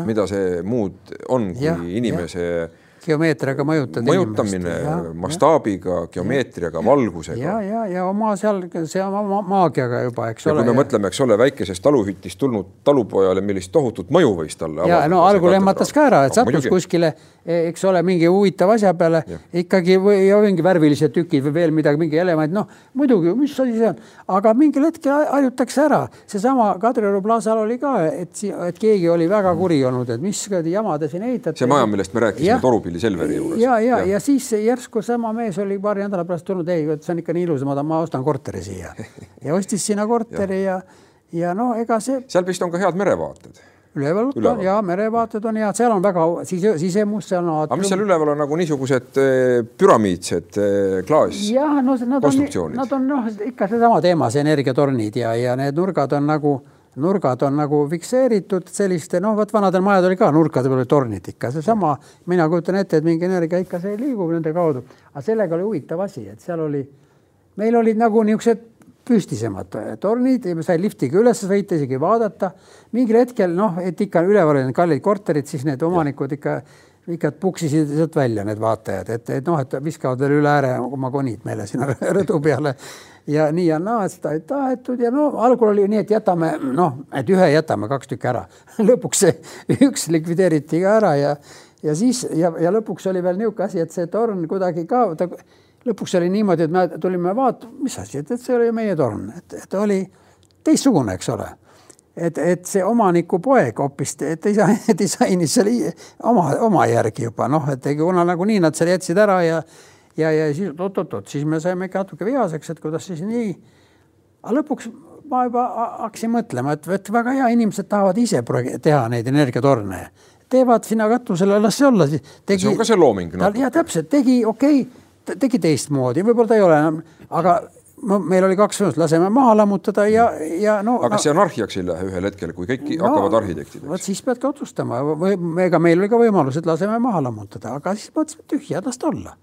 mida see muud on, kui ja, inimese ja geomeetriaga mõjutada. mõjutamine mastaabiga, geomeetriaga, valgusega. ja, ja, ja oma seal, see oma maagiaga juba, eks ja ole. kui me ja... mõtleme, eks ole, väikesest taluhütist tulnud talupojale, millist tohutut mõju võis talle ja no algul ehmatas ka ära, et no, sattus kuskile, e, eks ole, mingi huvitava asja peale ja. ikkagi või mingi värvilised tükid või veel midagi, mingi element, noh muidugi, mis asi see on, aga mingil hetkel harjutakse ära. seesama Kadrioru plaasal oli ka, et, et keegi oli väga kuri olnud, et mis jama te siin ehitate. see maja, millest me rääkisime, Torupi Pilli Selveri juures. ja, ja, ja, ja siis järsku sama mees oli paari nädala pärast tulnud, ei, see on ikka nii ilus, ma, ma ostan korteri siia ja ostis sinna korteri ja, ja, no ega see. seal vist on ka head merevaated üleval on ja merevaated on head, seal on väga sise, sisemus, seal on. aga mis seal üleval on nagu niisugused eh, püramiidsed eh, klaas? jah, no nad on, nad on noh, ikka seesama teema, see energiatornid ja, ja need nurgad on nagu nurgad on nagu fikseeritud selliste, noh, vot vanadel majadel oli ka nurkade peal tornid ikka, seesama, mina kujutan ette, et mingi energia ikka see liigub nende kaudu, aga sellega oli huvitav asi, et seal oli, meil olid nagu niisugused püstisemad tornid ja sai liftiga üles sõita, isegi vaadata. mingil hetkel noh, et ikka üleval olid kallid korterid, siis need omanikud ikka ikka puksisid sealt välja, need vaatajad, et, et noh, et viskavad veel üle ääre oma konid meile sinna rõdu peale. Ja nii ja naa, seda ei tahetud. Ja no algul oli nii, et jätame noh, et ühe jätame kaks tükki ära. Lõpuks see üks likvideeriti ka ära ja, ja siis ja, ja lõpuks oli veel niisugune asi, et see torn kuidagi ka ta, lõpuks oli niimoodi, et me tulime vaatama, mis asi, et, et see oli meie torn, et, et oli teistsugune, eks ole et, et see omaniku poeg hoopis disainis selle oma, oma järgi juba noh, et kuna nagunii nad selle jätsid ära ja ja, ja siis oot-oot-oot, siis me saime ikka natuke vihaseks, et kuidas siis nii. aga lõpuks ma juba hakkasin mõtlema, et, et väga hea, inimesed tahavad ise teha neid energiatorne. teevad sinna katusele, las see olla siis. see on ka see looming no.. ja täpselt, tegi okei okay,, tegi teistmoodi, võib-olla ta ei ole enam, aga no meil oli kaks võimalust, laseme maha lammutada ja, ja no. aga kas no, see anarhiaks ei lähe ühel hetkel, kui kõik no, hakkavad arhitektideks? vot siis peadki otsustama või ega meil oli ka võimalus, et laseme maha lammutada, aga siis mõtlesime tühja, las ta olla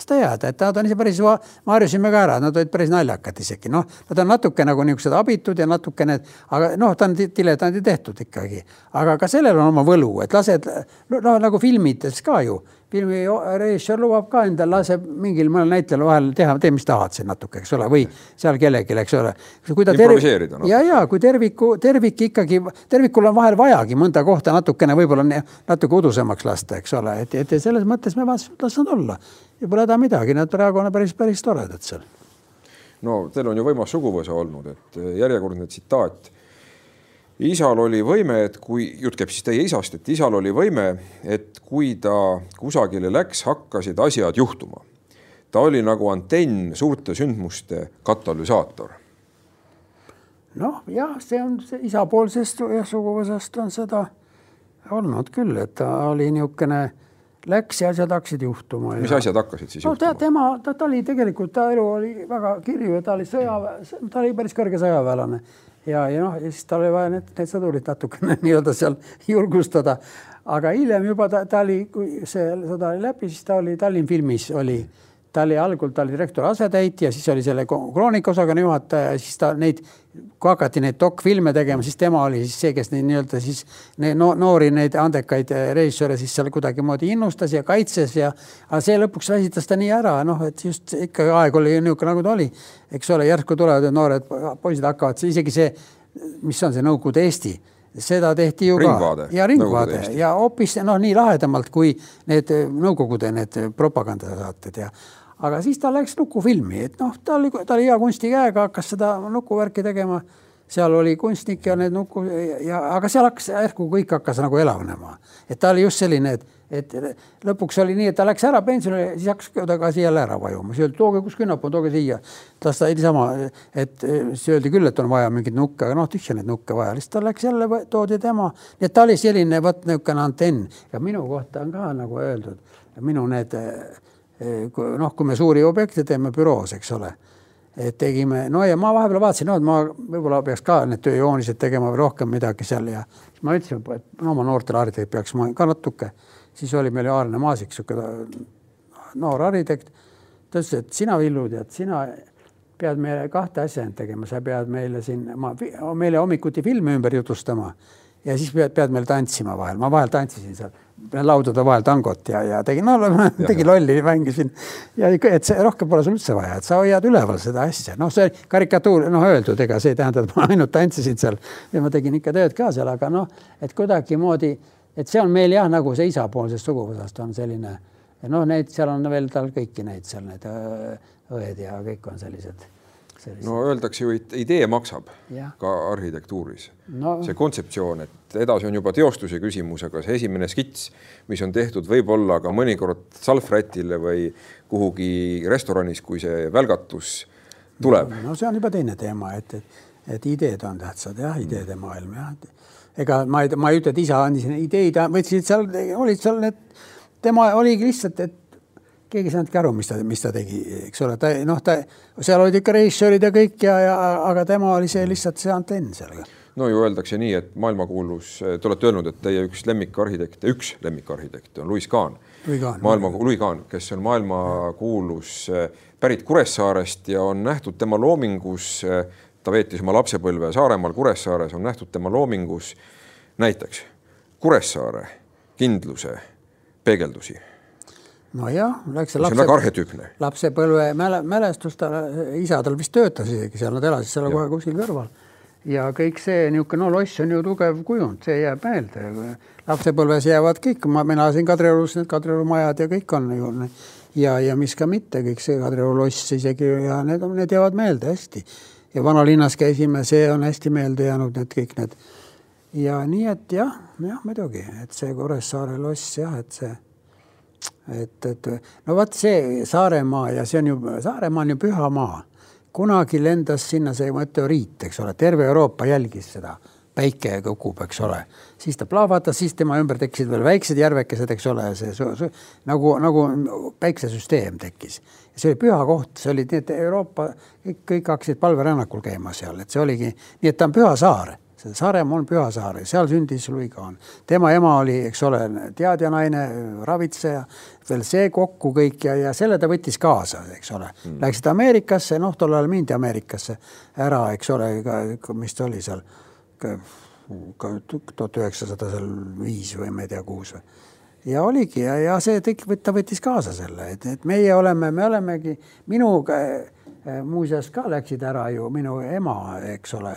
las ta jääda, et nad on ise päris, me harjusime ka ära, nad olid päris naljakad isegi, noh, nad on natuke nagu niisugused abitud ja natuke need, aga noh, ta on diletandi tehtud ikkagi. aga ka sellel on oma võlu, et lased, noh nagu filmides ka ju, filmi režissöör lubab ka endal, laseb mingil mõnel näitlejal vahel teha, tee, mis tahad siin natuke, eks ole, või seal kellelgi, eks ole. kui ta tervik, ja, ja kui terviku, tervik ikkagi, tervikul on vahel vajagi mõnda kohta natukene võib-olla natuke udusemaks lasta, eks ole, et, et selles mõttes me las nad olla ja pole häda midagi, nad praegu on päris, päris toredad seal. no teil on ju võimas suguvõsa olnud, et järjekordne tsitaat isal oli võime, et kui, jutt käib siis teie isast, et isal oli võime, et kui ta kusagile läks, hakkasid asjad juhtuma. ta oli nagu antenn suurte sündmuste katalüsaator. noh, jah, see on see isapoolsest suguvõsast on seda olnud küll, et ta oli niisugune läks ja asjad hakkasid juhtuma. mis asjad hakkasid siis no, juhtuma? tema, ta, ta oli tegelikult, ta elu oli väga kirju ja ta oli sõjaväe, ta oli päris kõrge sõjaväelane ja, ja noh, ja siis tal oli vaja need, need sõdurid natukene nii-öelda seal julgustada. aga hiljem juba ta, ta oli, kui see sõda oli läbi, siis ta oli Tallinn filmis oli, ta oli algul, ta oli direktori asetäitja, siis oli selle kroonikaosakonna juhataja, siis ta neid kui hakati neid dokfilme tegema, siis tema oli siis see, kes neid nii-öelda siis neid no, noori, neid andekaid režissööre siis seal kuidagimoodi innustas ja kaitses ja aga see lõpuks väsitas ta nii ära, noh, et just ikka aeg oli niisugune, nagu ta oli, eks ole, järsku tulevad need noored poisid hakkavad, isegi see, mis on see Nõukogude Eesti seda tehti ju ringvaade, ka ja ringvaade ja hoopis noh, nii lahedamalt kui need Nõukogude need propagandasaated ja aga siis ta läks nukufilmi, et noh, ta oli, ta oli hea kunstikäega, hakkas seda nukuvärki tegema. seal oli kunstnik ja need nuku ja, aga seal hakkas järsku kõik hakkas nagu elavnema, et ta oli just selline, et, et lõpuks oli nii, et ta läks ära pensionile, siis hakkas tagasi jälle ära vajuma, siis öeldi, tooge kus künnap on, tooge siia. las ta niisama, et siis öeldi küll, et on vaja mingeid nukke, aga noh, tühja neid nukke vaja, lihtsalt ta läks jälle, toodi tema, nii et ta oli selline vot niisugune antenn. Ja minu kohta on ka nagu öeldud, minu need noh, kui me suuri objekte teeme büroos, eks ole, et tegime, no ja ma vahepeal vaatasin, no et ma võib-olla peaks ka need tööjoonised tegema või rohkem midagi seal ja siis ma ütlesin, et no ma noortele arhitekt peaks ma ka natuke, siis oli meil Aarne Maasik, niisugune noor arhitekt, ta ütles, et sina, Villu, tead, sina pead meile kahte asja tegema, sa pead meile siin, ma, meile hommikuti filme ümber jutustama ja siis pead, pead meil tantsima vahel, ma vahel tantsisin seal laudade vahel tangot ja, ja tegin, no tegin lolli, mängisin. Ja et see rohkem pole sul üldse vaja, et sa hoiad üleval seda asja, noh, see karikatuur, noh, öeldud, ega see ei tähenda, et ma ainult tantsisin seal ja ma tegin ikka tööd ka seal, aga noh, et kuidagimoodi, et see on meil jah, nagu see isapoolsest suguvõsast on selline, noh, neid seal on veel tal kõiki neid seal need õed ja kõik on sellised Sellised. no öeldakse ju, et idee maksab ja. ka arhitektuuris no.. see kontseptsioon, et edasi on juba teostuse küsimus, aga see esimene skits, mis on tehtud võib-olla ka mõnikord salvrätile või kuhugi restoranis, kui see välgatus tuleb. no see on juba teine teema, et, et, et ideed on tähtsad jah, ideede maailm jah. ega ma ei, ma ei ütle, et isa andis ideid, võtsid seal, olid seal need, tema oligi lihtsalt, et keegi ei saanudki aru, mis ta, mis ta tegi, eks ole, ta noh, ta seal olid ikka režissöörid ja kõik ja, ja aga tema oli see lihtsalt see antenn seal. no ju öeldakse nii, et maailmakuulus, te olete öelnud, et teie üks lemmikarhitekte, üks lemmikarhitekte on Louis Kahn. maailma, Louis Kahn, kes on maailmakuulus, pärit Kuressaarest ja on nähtud tema loomingus, ta veetis oma lapsepõlve Saaremaal Kuressaares, on nähtud tema loomingus näiteks Kuressaare kindluse peegeldusi nojah, läks see lapse, arhetüüpne. lapsepõlve mäle, mälestus, ta, isa tal vist töötas isegi seal, nad elasid seal kohe kuskil kõrval. ja kõik see niisugune, no loss on ju tugev kujund, see jääb meelde. lapsepõlves jäävad kõik, ma, mina elasin Kadriorus, need Kadrioru majad ja kõik on ju ja, ja mis ka mitte, kõik see Kadrioru loss isegi ja need need jäävad meelde hästi. ja vanalinnas käisime, see on hästi meelde jäänud, need kõik need. ja nii, et jah, jah muidugi, et see Kuressaare loss jah, et see et, et no vot see Saaremaa ja see on ju, Saaremaa on ju püha maa. kunagi lendas sinna see meteoriit, eks ole, terve Euroopa jälgis seda, päike kukub, eks ole, siis ta plahvatas, siis tema ümber tekkisid veel väiksed järvekesed, eks ole, see su, su, nagu, nagu päiksesüsteem tekkis. see oli püha koht, see oli nii, et Euroopa kõik, kõik hakkasid palverännakul käima seal, et see oligi nii, et ta on püha saar see Saaremaa on Pühasaar ja seal sündis Louis Kahn. tema ema oli, eks ole, teadjanaine, ravitseja, veel see kokku kõik ja, ja selle ta võttis kaasa, eks ole mm.. Läksid Ameerikasse, noh, tol ajal mindi Ameerikasse ära, eks ole, mis ta oli seal, tuhat üheksasada seal viis või ma ei tea, kuus või ja oligi ja, ja see kõik, ta võttis kaasa selle, et, et meie oleme, me olemegi minuga muuseas ka läksid ära ju minu ema, eks ole,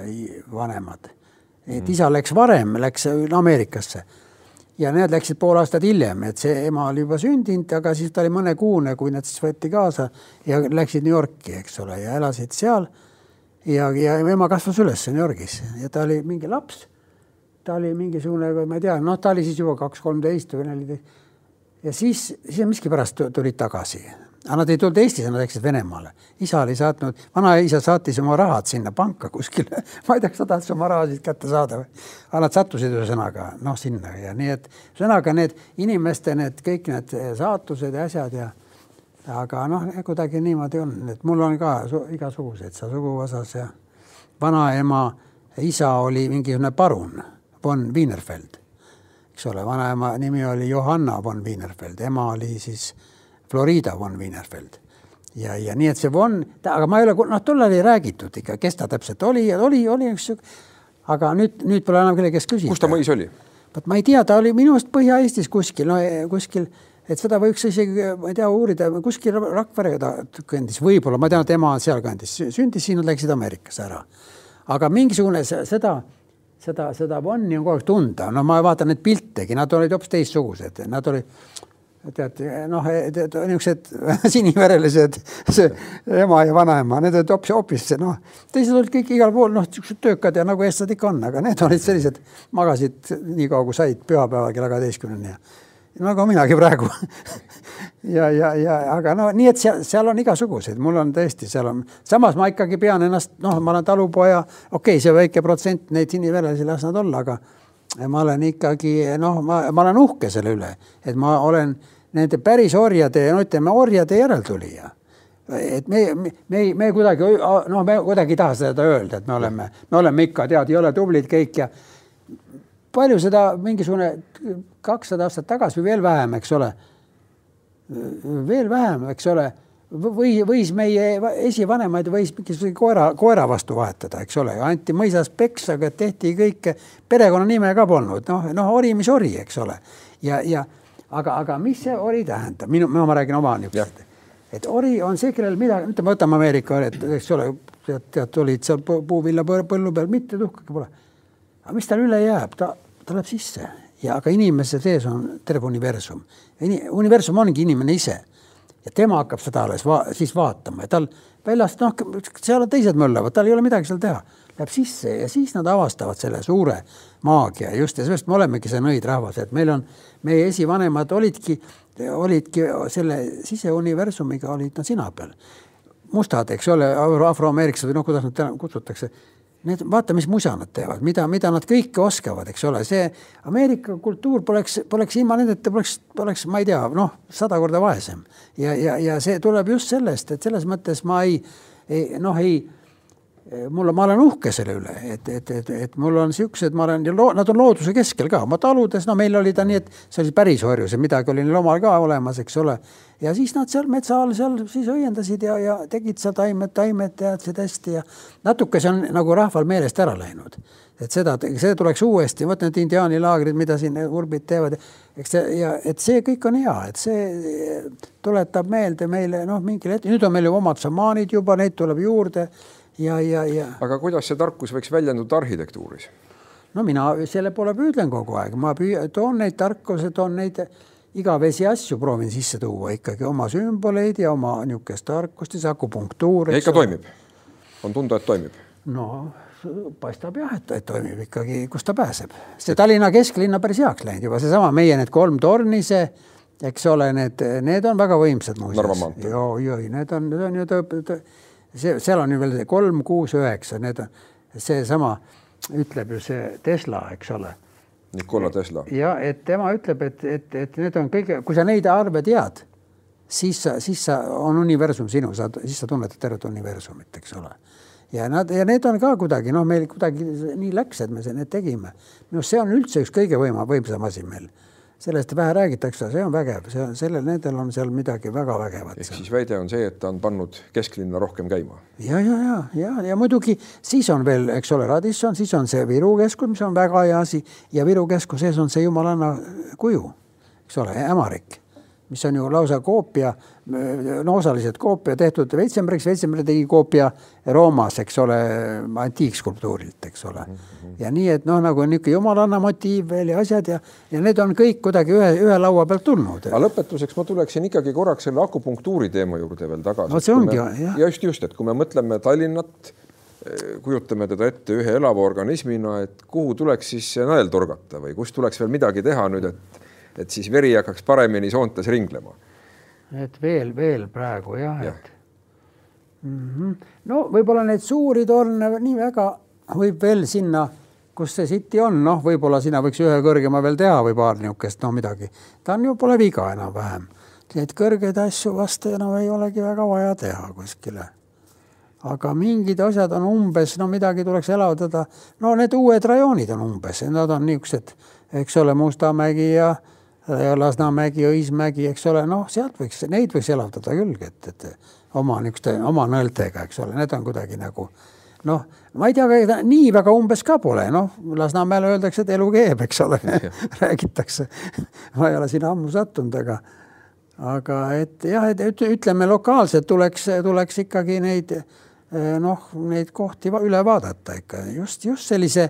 vanemad. Et isa läks varem, läks Ameerikasse ja need läksid pool aastat hiljem, et see ema oli juba sündinud, aga siis ta oli mõnekuune, kui nad siis võeti kaasa ja läksid New Yorki, eks ole, ja elasid seal. ja, ja ema kasvas üles New Yorgis ja ta oli mingi laps. ta oli mingisugune, ma ei tea, noh, ta oli siis juba kaks, kolmteist või neliteist. ja siis, siis miskipärast tulid tagasi aga nad ei tulnud Eestisse, nad läksid Venemaale. isa oli saatnud, vanaisa saatis oma rahad sinna panka kuskile ma ei tea, kas ta tahtis oma rahasid kätte saada või. aga nad sattusid ühesõnaga noh, sinna ja nii et ühesõnaga need inimeste need kõik need saatused ja asjad ja aga noh, kuidagi niimoodi on, et mul on ka igasuguseid seal suguvõsas ja vanaema isa oli mingisugune parun von Wienerfeld, eks ole, vanaema nimi oli Johanna von Wienerfeld, ema oli siis Florida von Wienerfeld. ja, ja nii, et see von, aga ma ei ole, noh, tollal ei räägitud ikka, kes ta täpselt oli oli, oli üks sihuke. aga nüüd, nüüd pole enam kelle käest küsida. kus ta mõis oli? vot ma ei tea, ta oli minu arust Põhja-Eestis kuskil, no kuskil, et seda võiks isegi, ma ei tea, uurida, kuskil Rakverega ta kõndis, võib-olla, ma tean, et ema sealkandis sündis siin, läksid Ameerikasse ära. aga mingisugune seda, seda, seda Vonni on kogu aeg tunda, no ma vaatan neid piltegi, nad olid hoopis teistsugused, nad olid tead noh, niisugused siniverelised, see ema ja vanaema, need olid hoopis, hoopis noh, teised olid kõik igal pool noh, niisugused töökad ja nagu eestlased ikka on, aga need olid sellised, magasid nii kaua kui said pühapäeval kella kaheteistkümneni ja nagu minagi praegu ja, ja, ja aga no nii, et seal, seal on igasuguseid, mul on tõesti, seal on, samas ma ikkagi pean ennast, noh, ma olen talupoja, okei okay,, see väike protsent neid siniverelisi las nad olla, aga ma olen ikkagi noh, ma, ma olen uhke selle üle, et ma olen nende päris orjade, no ütleme orjade järeltulija. et me, me, me ei, me kuidagi noh, me kuidagi ei taha seda öelda, et me oleme, me oleme ikka tead, ei ole tublid kõik ja palju seda mingisugune kakssada aastat tagasi või veel vähem, eks ole. veel vähem, eks ole või võis meie esivanemaid võis mingisuguse koera, koera vastu vahetada, eks ole, anti mõisas peksaga, tehti kõike, perekonnanime ka polnud, noh, noh, ori mis ori, eks ole. ja, ja aga, aga mis see ori tähendab, minu, ma räägin oma niisugust, et ori on see, kellel midagi, ütleme, võtame Ameerika ored, eks ole, tead, tead, olid seal puuvilla põllu peal, mitte tuhkagi pole. aga mis tal üle jääb, ta, ta läheb sisse. Ja aga inimese sees on terve universum. universum ongi inimene ise ja tema hakkab seda alles va siis vaatama ja tal väljast, noh, seal on teised möllavad, tal ei ole midagi seal teha. Läheb sisse ja siis nad avastavad selle suure maagia just ja sellest me olemegi see nõidrahvas, et meil on, meie esivanemad olidki, olidki selle siseuniversumiga olid nad sina peal. mustad, eks ole, afroameeriklased või noh, kuidas nad kutsutakse Need, vaata, mis musa nad teevad, mida, mida nad kõike oskavad, eks ole, see Ameerika kultuur poleks, poleks ilma nendeta poleks, poleks, ma ei tea, noh, sada korda vaesem. ja, ja, ja see tuleb just sellest, et selles mõttes ma ei, ei noh, ei mul on, ma olen uhke selle üle, et, et, et, et mul on siuksed, ma olen, nad on looduse keskel ka, oma taludes, no meil oli ta nii, et see oli päris orjus ja midagi oli neil omal ka olemas, eks ole. ja siis nad seal metsa all seal siis õiendasid ja, ja tegid seal taimed, taimed teadsid hästi ja natuke see on nagu rahval meelest ära läinud. et seda, see tuleks uuesti, vot need indiaanilaagrid, mida siin urbid teevad, eks see ja et see kõik on hea, et see tuletab meelde meile noh, mingil hetkel, nüüd on meil ju omad šamaanid juba, neid tuleb juurde ja, ja, ja. aga kuidas see tarkus võiks väljenduda arhitektuuris? no mina selle poole püüdlen kogu aeg, ma püü-, toon neid tarkuse, toon neid igavesi asju, proovin sisse tuua ikkagi oma sümboleid ja oma niisugust tarkust ja see akupunktuur. ja ikka toimib? on tunda, et toimib? no paistab jah, et, et toimib ikkagi, kust ta pääseb. see Tallinna kesklinna päris heaks läinud juba, seesama meie need kolm torni, see eks ole, need, need on väga võimsad muuseas. Joo, need on, need on ju see, seal on ju veel see kolm, kuus, üheksa, need on seesama, ütleb ju see Tesla, eks ole. Nikola Tesla. ja et tema ütleb, et, et, et need on kõige, kui sa neid arve tead, siis sa, siis sa, on universum sinu, sa, siis sa tunnetad tervet universumit, eks ole. ja nad ja need on ka kuidagi noh, meil kuidagi nii läks, et me need tegime. arust see on üldse üks kõige võima, võimsam asi meil sellest vähe räägitakse, see on vägev, see on sellel, nendel on seal midagi väga vägevat. ehk siis väide on see, et ta on pannud kesklinna rohkem käima. ja, ja, ja, ja, ja muidugi siis on veel, eks ole, Radisson, siis on see Viru keskus, mis on väga hea asi ja Viru keskuse sees on see jumalanna kuju. eks ole, ämarik, mis on ju lausa koopia, no osaliselt koopia tehtud Veitsenbergis, Veitsenberg tegi koopia Roomas, eks ole, antiikskulptuurilt, eks ole mm. -hmm. ja nii, et noh, nagu niisugune jumalanna motiiv veel ja asjad ja, ja need on kõik kuidagi ühe, ühe laua pealt tulnud. aga lõpetuseks ma tuleksin ikkagi korraks selle akupunktuuri teema juurde veel tagasi. no see ongi, jah. ja just, just, et kui me mõtleme Tallinnat kujutame teda ette ühe elava organismina, et kuhu tuleks siis nõel torgata või kus tuleks veel midagi teha nüüd, et, et siis veri hakkaks paremini soontes ringlema. et veel, veel praegu jah ja., et mm -hmm. no võib-olla neid suuri torne nii väga võib veel sinna, kus see City on, noh, võib-olla sinna võiks ühe kõrgema veel teha või paar niisugust, no midagi. ta on ju, pole viga enam-vähem. Neid kõrgeid asju vast enam no, ei olegi väga vaja teha kuskile aga mingid asjad on umbes, no midagi tuleks elavdada. no need uued rajoonid on umbes, nad on niisugused, eks ole, Mustamägi ja, ja Lasnamägi, Õismägi, eks ole, noh, sealt võiks, neid võiks elavdada küll, et, et oma niisuguste, oma nõeltega, eks ole, need on kuidagi nagu noh, ma ei tea, nii väga umbes ka pole, noh, Lasnamäel öeldakse, et elu keeb, eks ole räägitakse. ma ei ole sinna ammu sattunud, aga aga et jah, et ütleme lokaalselt tuleks, tuleks ikkagi neid Eh, noh, neid kohti üle vaadata ikka just, just sellise,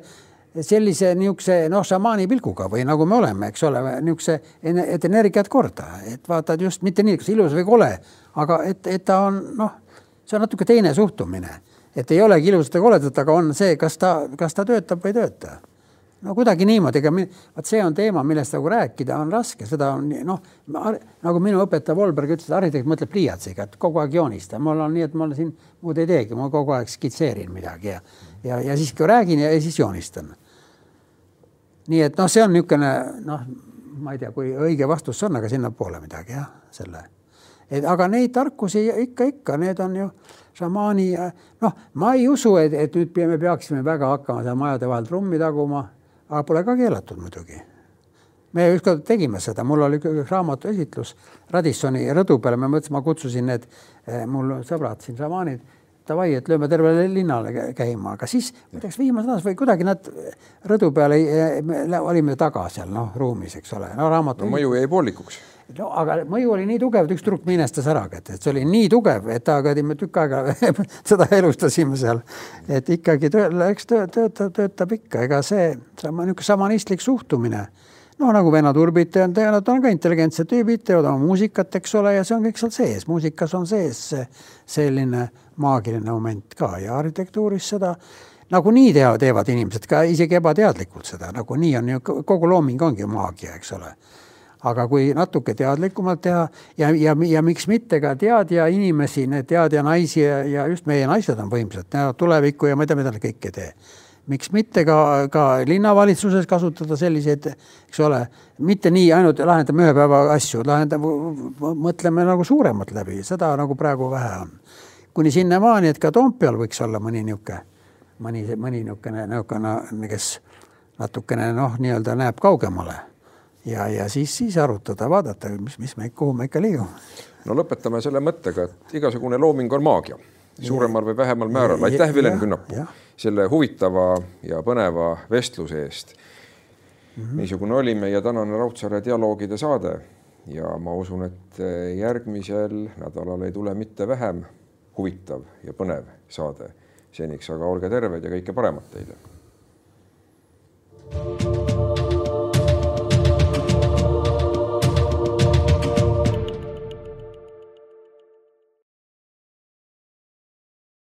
sellise niisuguse noh, šamaani pilguga või nagu me oleme, eks ole, niisuguse, et energiat korda, et vaatad just mitte nii, kas ilus või kole, aga et, et ta on noh, see on natuke teine suhtumine, et ei olegi ilusat ja koledat, aga on see, kas ta, kas ta töötab või ei tööta. No kuidagi niimoodi, ega vot see on teema, millest nagu rääkida on raske, seda on noh, nagu minu õpetaja Volberg ütles, et arhitekt mõtleb pliiatsiga, et kogu aeg joonista, mul on nii, et ma siin muud ei teegi, ma kogu aeg skitseerin midagi ja ja, ja siis kui räägin ja, ja siis joonistan. Nii et noh, see on niisugune noh, ma ei tea, kui õige vastus on, aga sinnapoole midagi jah, selle. et aga neid tarkusi ikka, ikka, need on ju šamaani, noh, ma ei usu, et, et nüüd me peaksime väga hakkama seal majade vahel trummi taguma aga pole ka keelatud muidugi. me ükskord tegime seda, mul oli üks raamatu esitlus Radissoni rõdu peal, ma mõtlesin, ma kutsusin need eh, mul sõbrad siin šamaanid davai, et lööme tervele linnale käima, aga siis muideks viimases nädalas või kuidagi nad rõdu peal ei, olime taga seal noh, ruumis, eks ole, no raamatu no,. mõju jäi poolikuks no aga mõju oli nii tugev, et üks tüdruk minestas ära, et, see oli nii tugev, et ta käime tükk aega seda elustasime seal. et ikkagi töö, eks töö, töötab, töötab ikka, ega see sama niisugune šamanistlik suhtumine. noh, nagu vennad Urbid, nad on ka intelligentsed tüübid, teevad oma muusikat, eks ole, ja see on kõik seal sees, muusikas on sees see selline maagiline moment ka ja arhitektuuris seda nagunii teevad, teevad inimesed ka isegi ebateadlikult seda, nagunii on ju kogu looming ongi maagia, eks ole aga kui natuke teadlikumalt teha ja, ja, ja miks mitte ka teadja inimesi, teadja naisi ja, ja just meie naised on võimsad, näevad tulevikku ja ma ei tea, mida nad kõike tee. miks mitte ka, ka linnavalitsuses kasutada selliseid, eks ole, mitte nii ainult lahendame ühe päeva asju, lahendame, mõtleme nagu suuremalt läbi, seda nagu praegu vähe on. Kuni sinnamaani, et ka Toompeal võiks olla mõni niisugune, mõni, mõni niisugune, niisugune, kes natukene noh, nii-öelda näeb kaugemale ja, ja siis, siis arutada, vaadata, mis, mis me, kuhu me ikka liigume. no lõpetame selle mõttega, et igasugune looming on maagia, suuremal või vähemal määral. aitäh, Vilen Künnapuu, selle huvitava ja põneva vestluse eest mm. -hmm. niisugune oli meie tänane Raudsaare dialoogide saade ja ma usun, et järgmisel nädalal ei tule mitte vähem huvitav ja põnev saade seniks, aga olge terved ja kõike paremat teile. thank you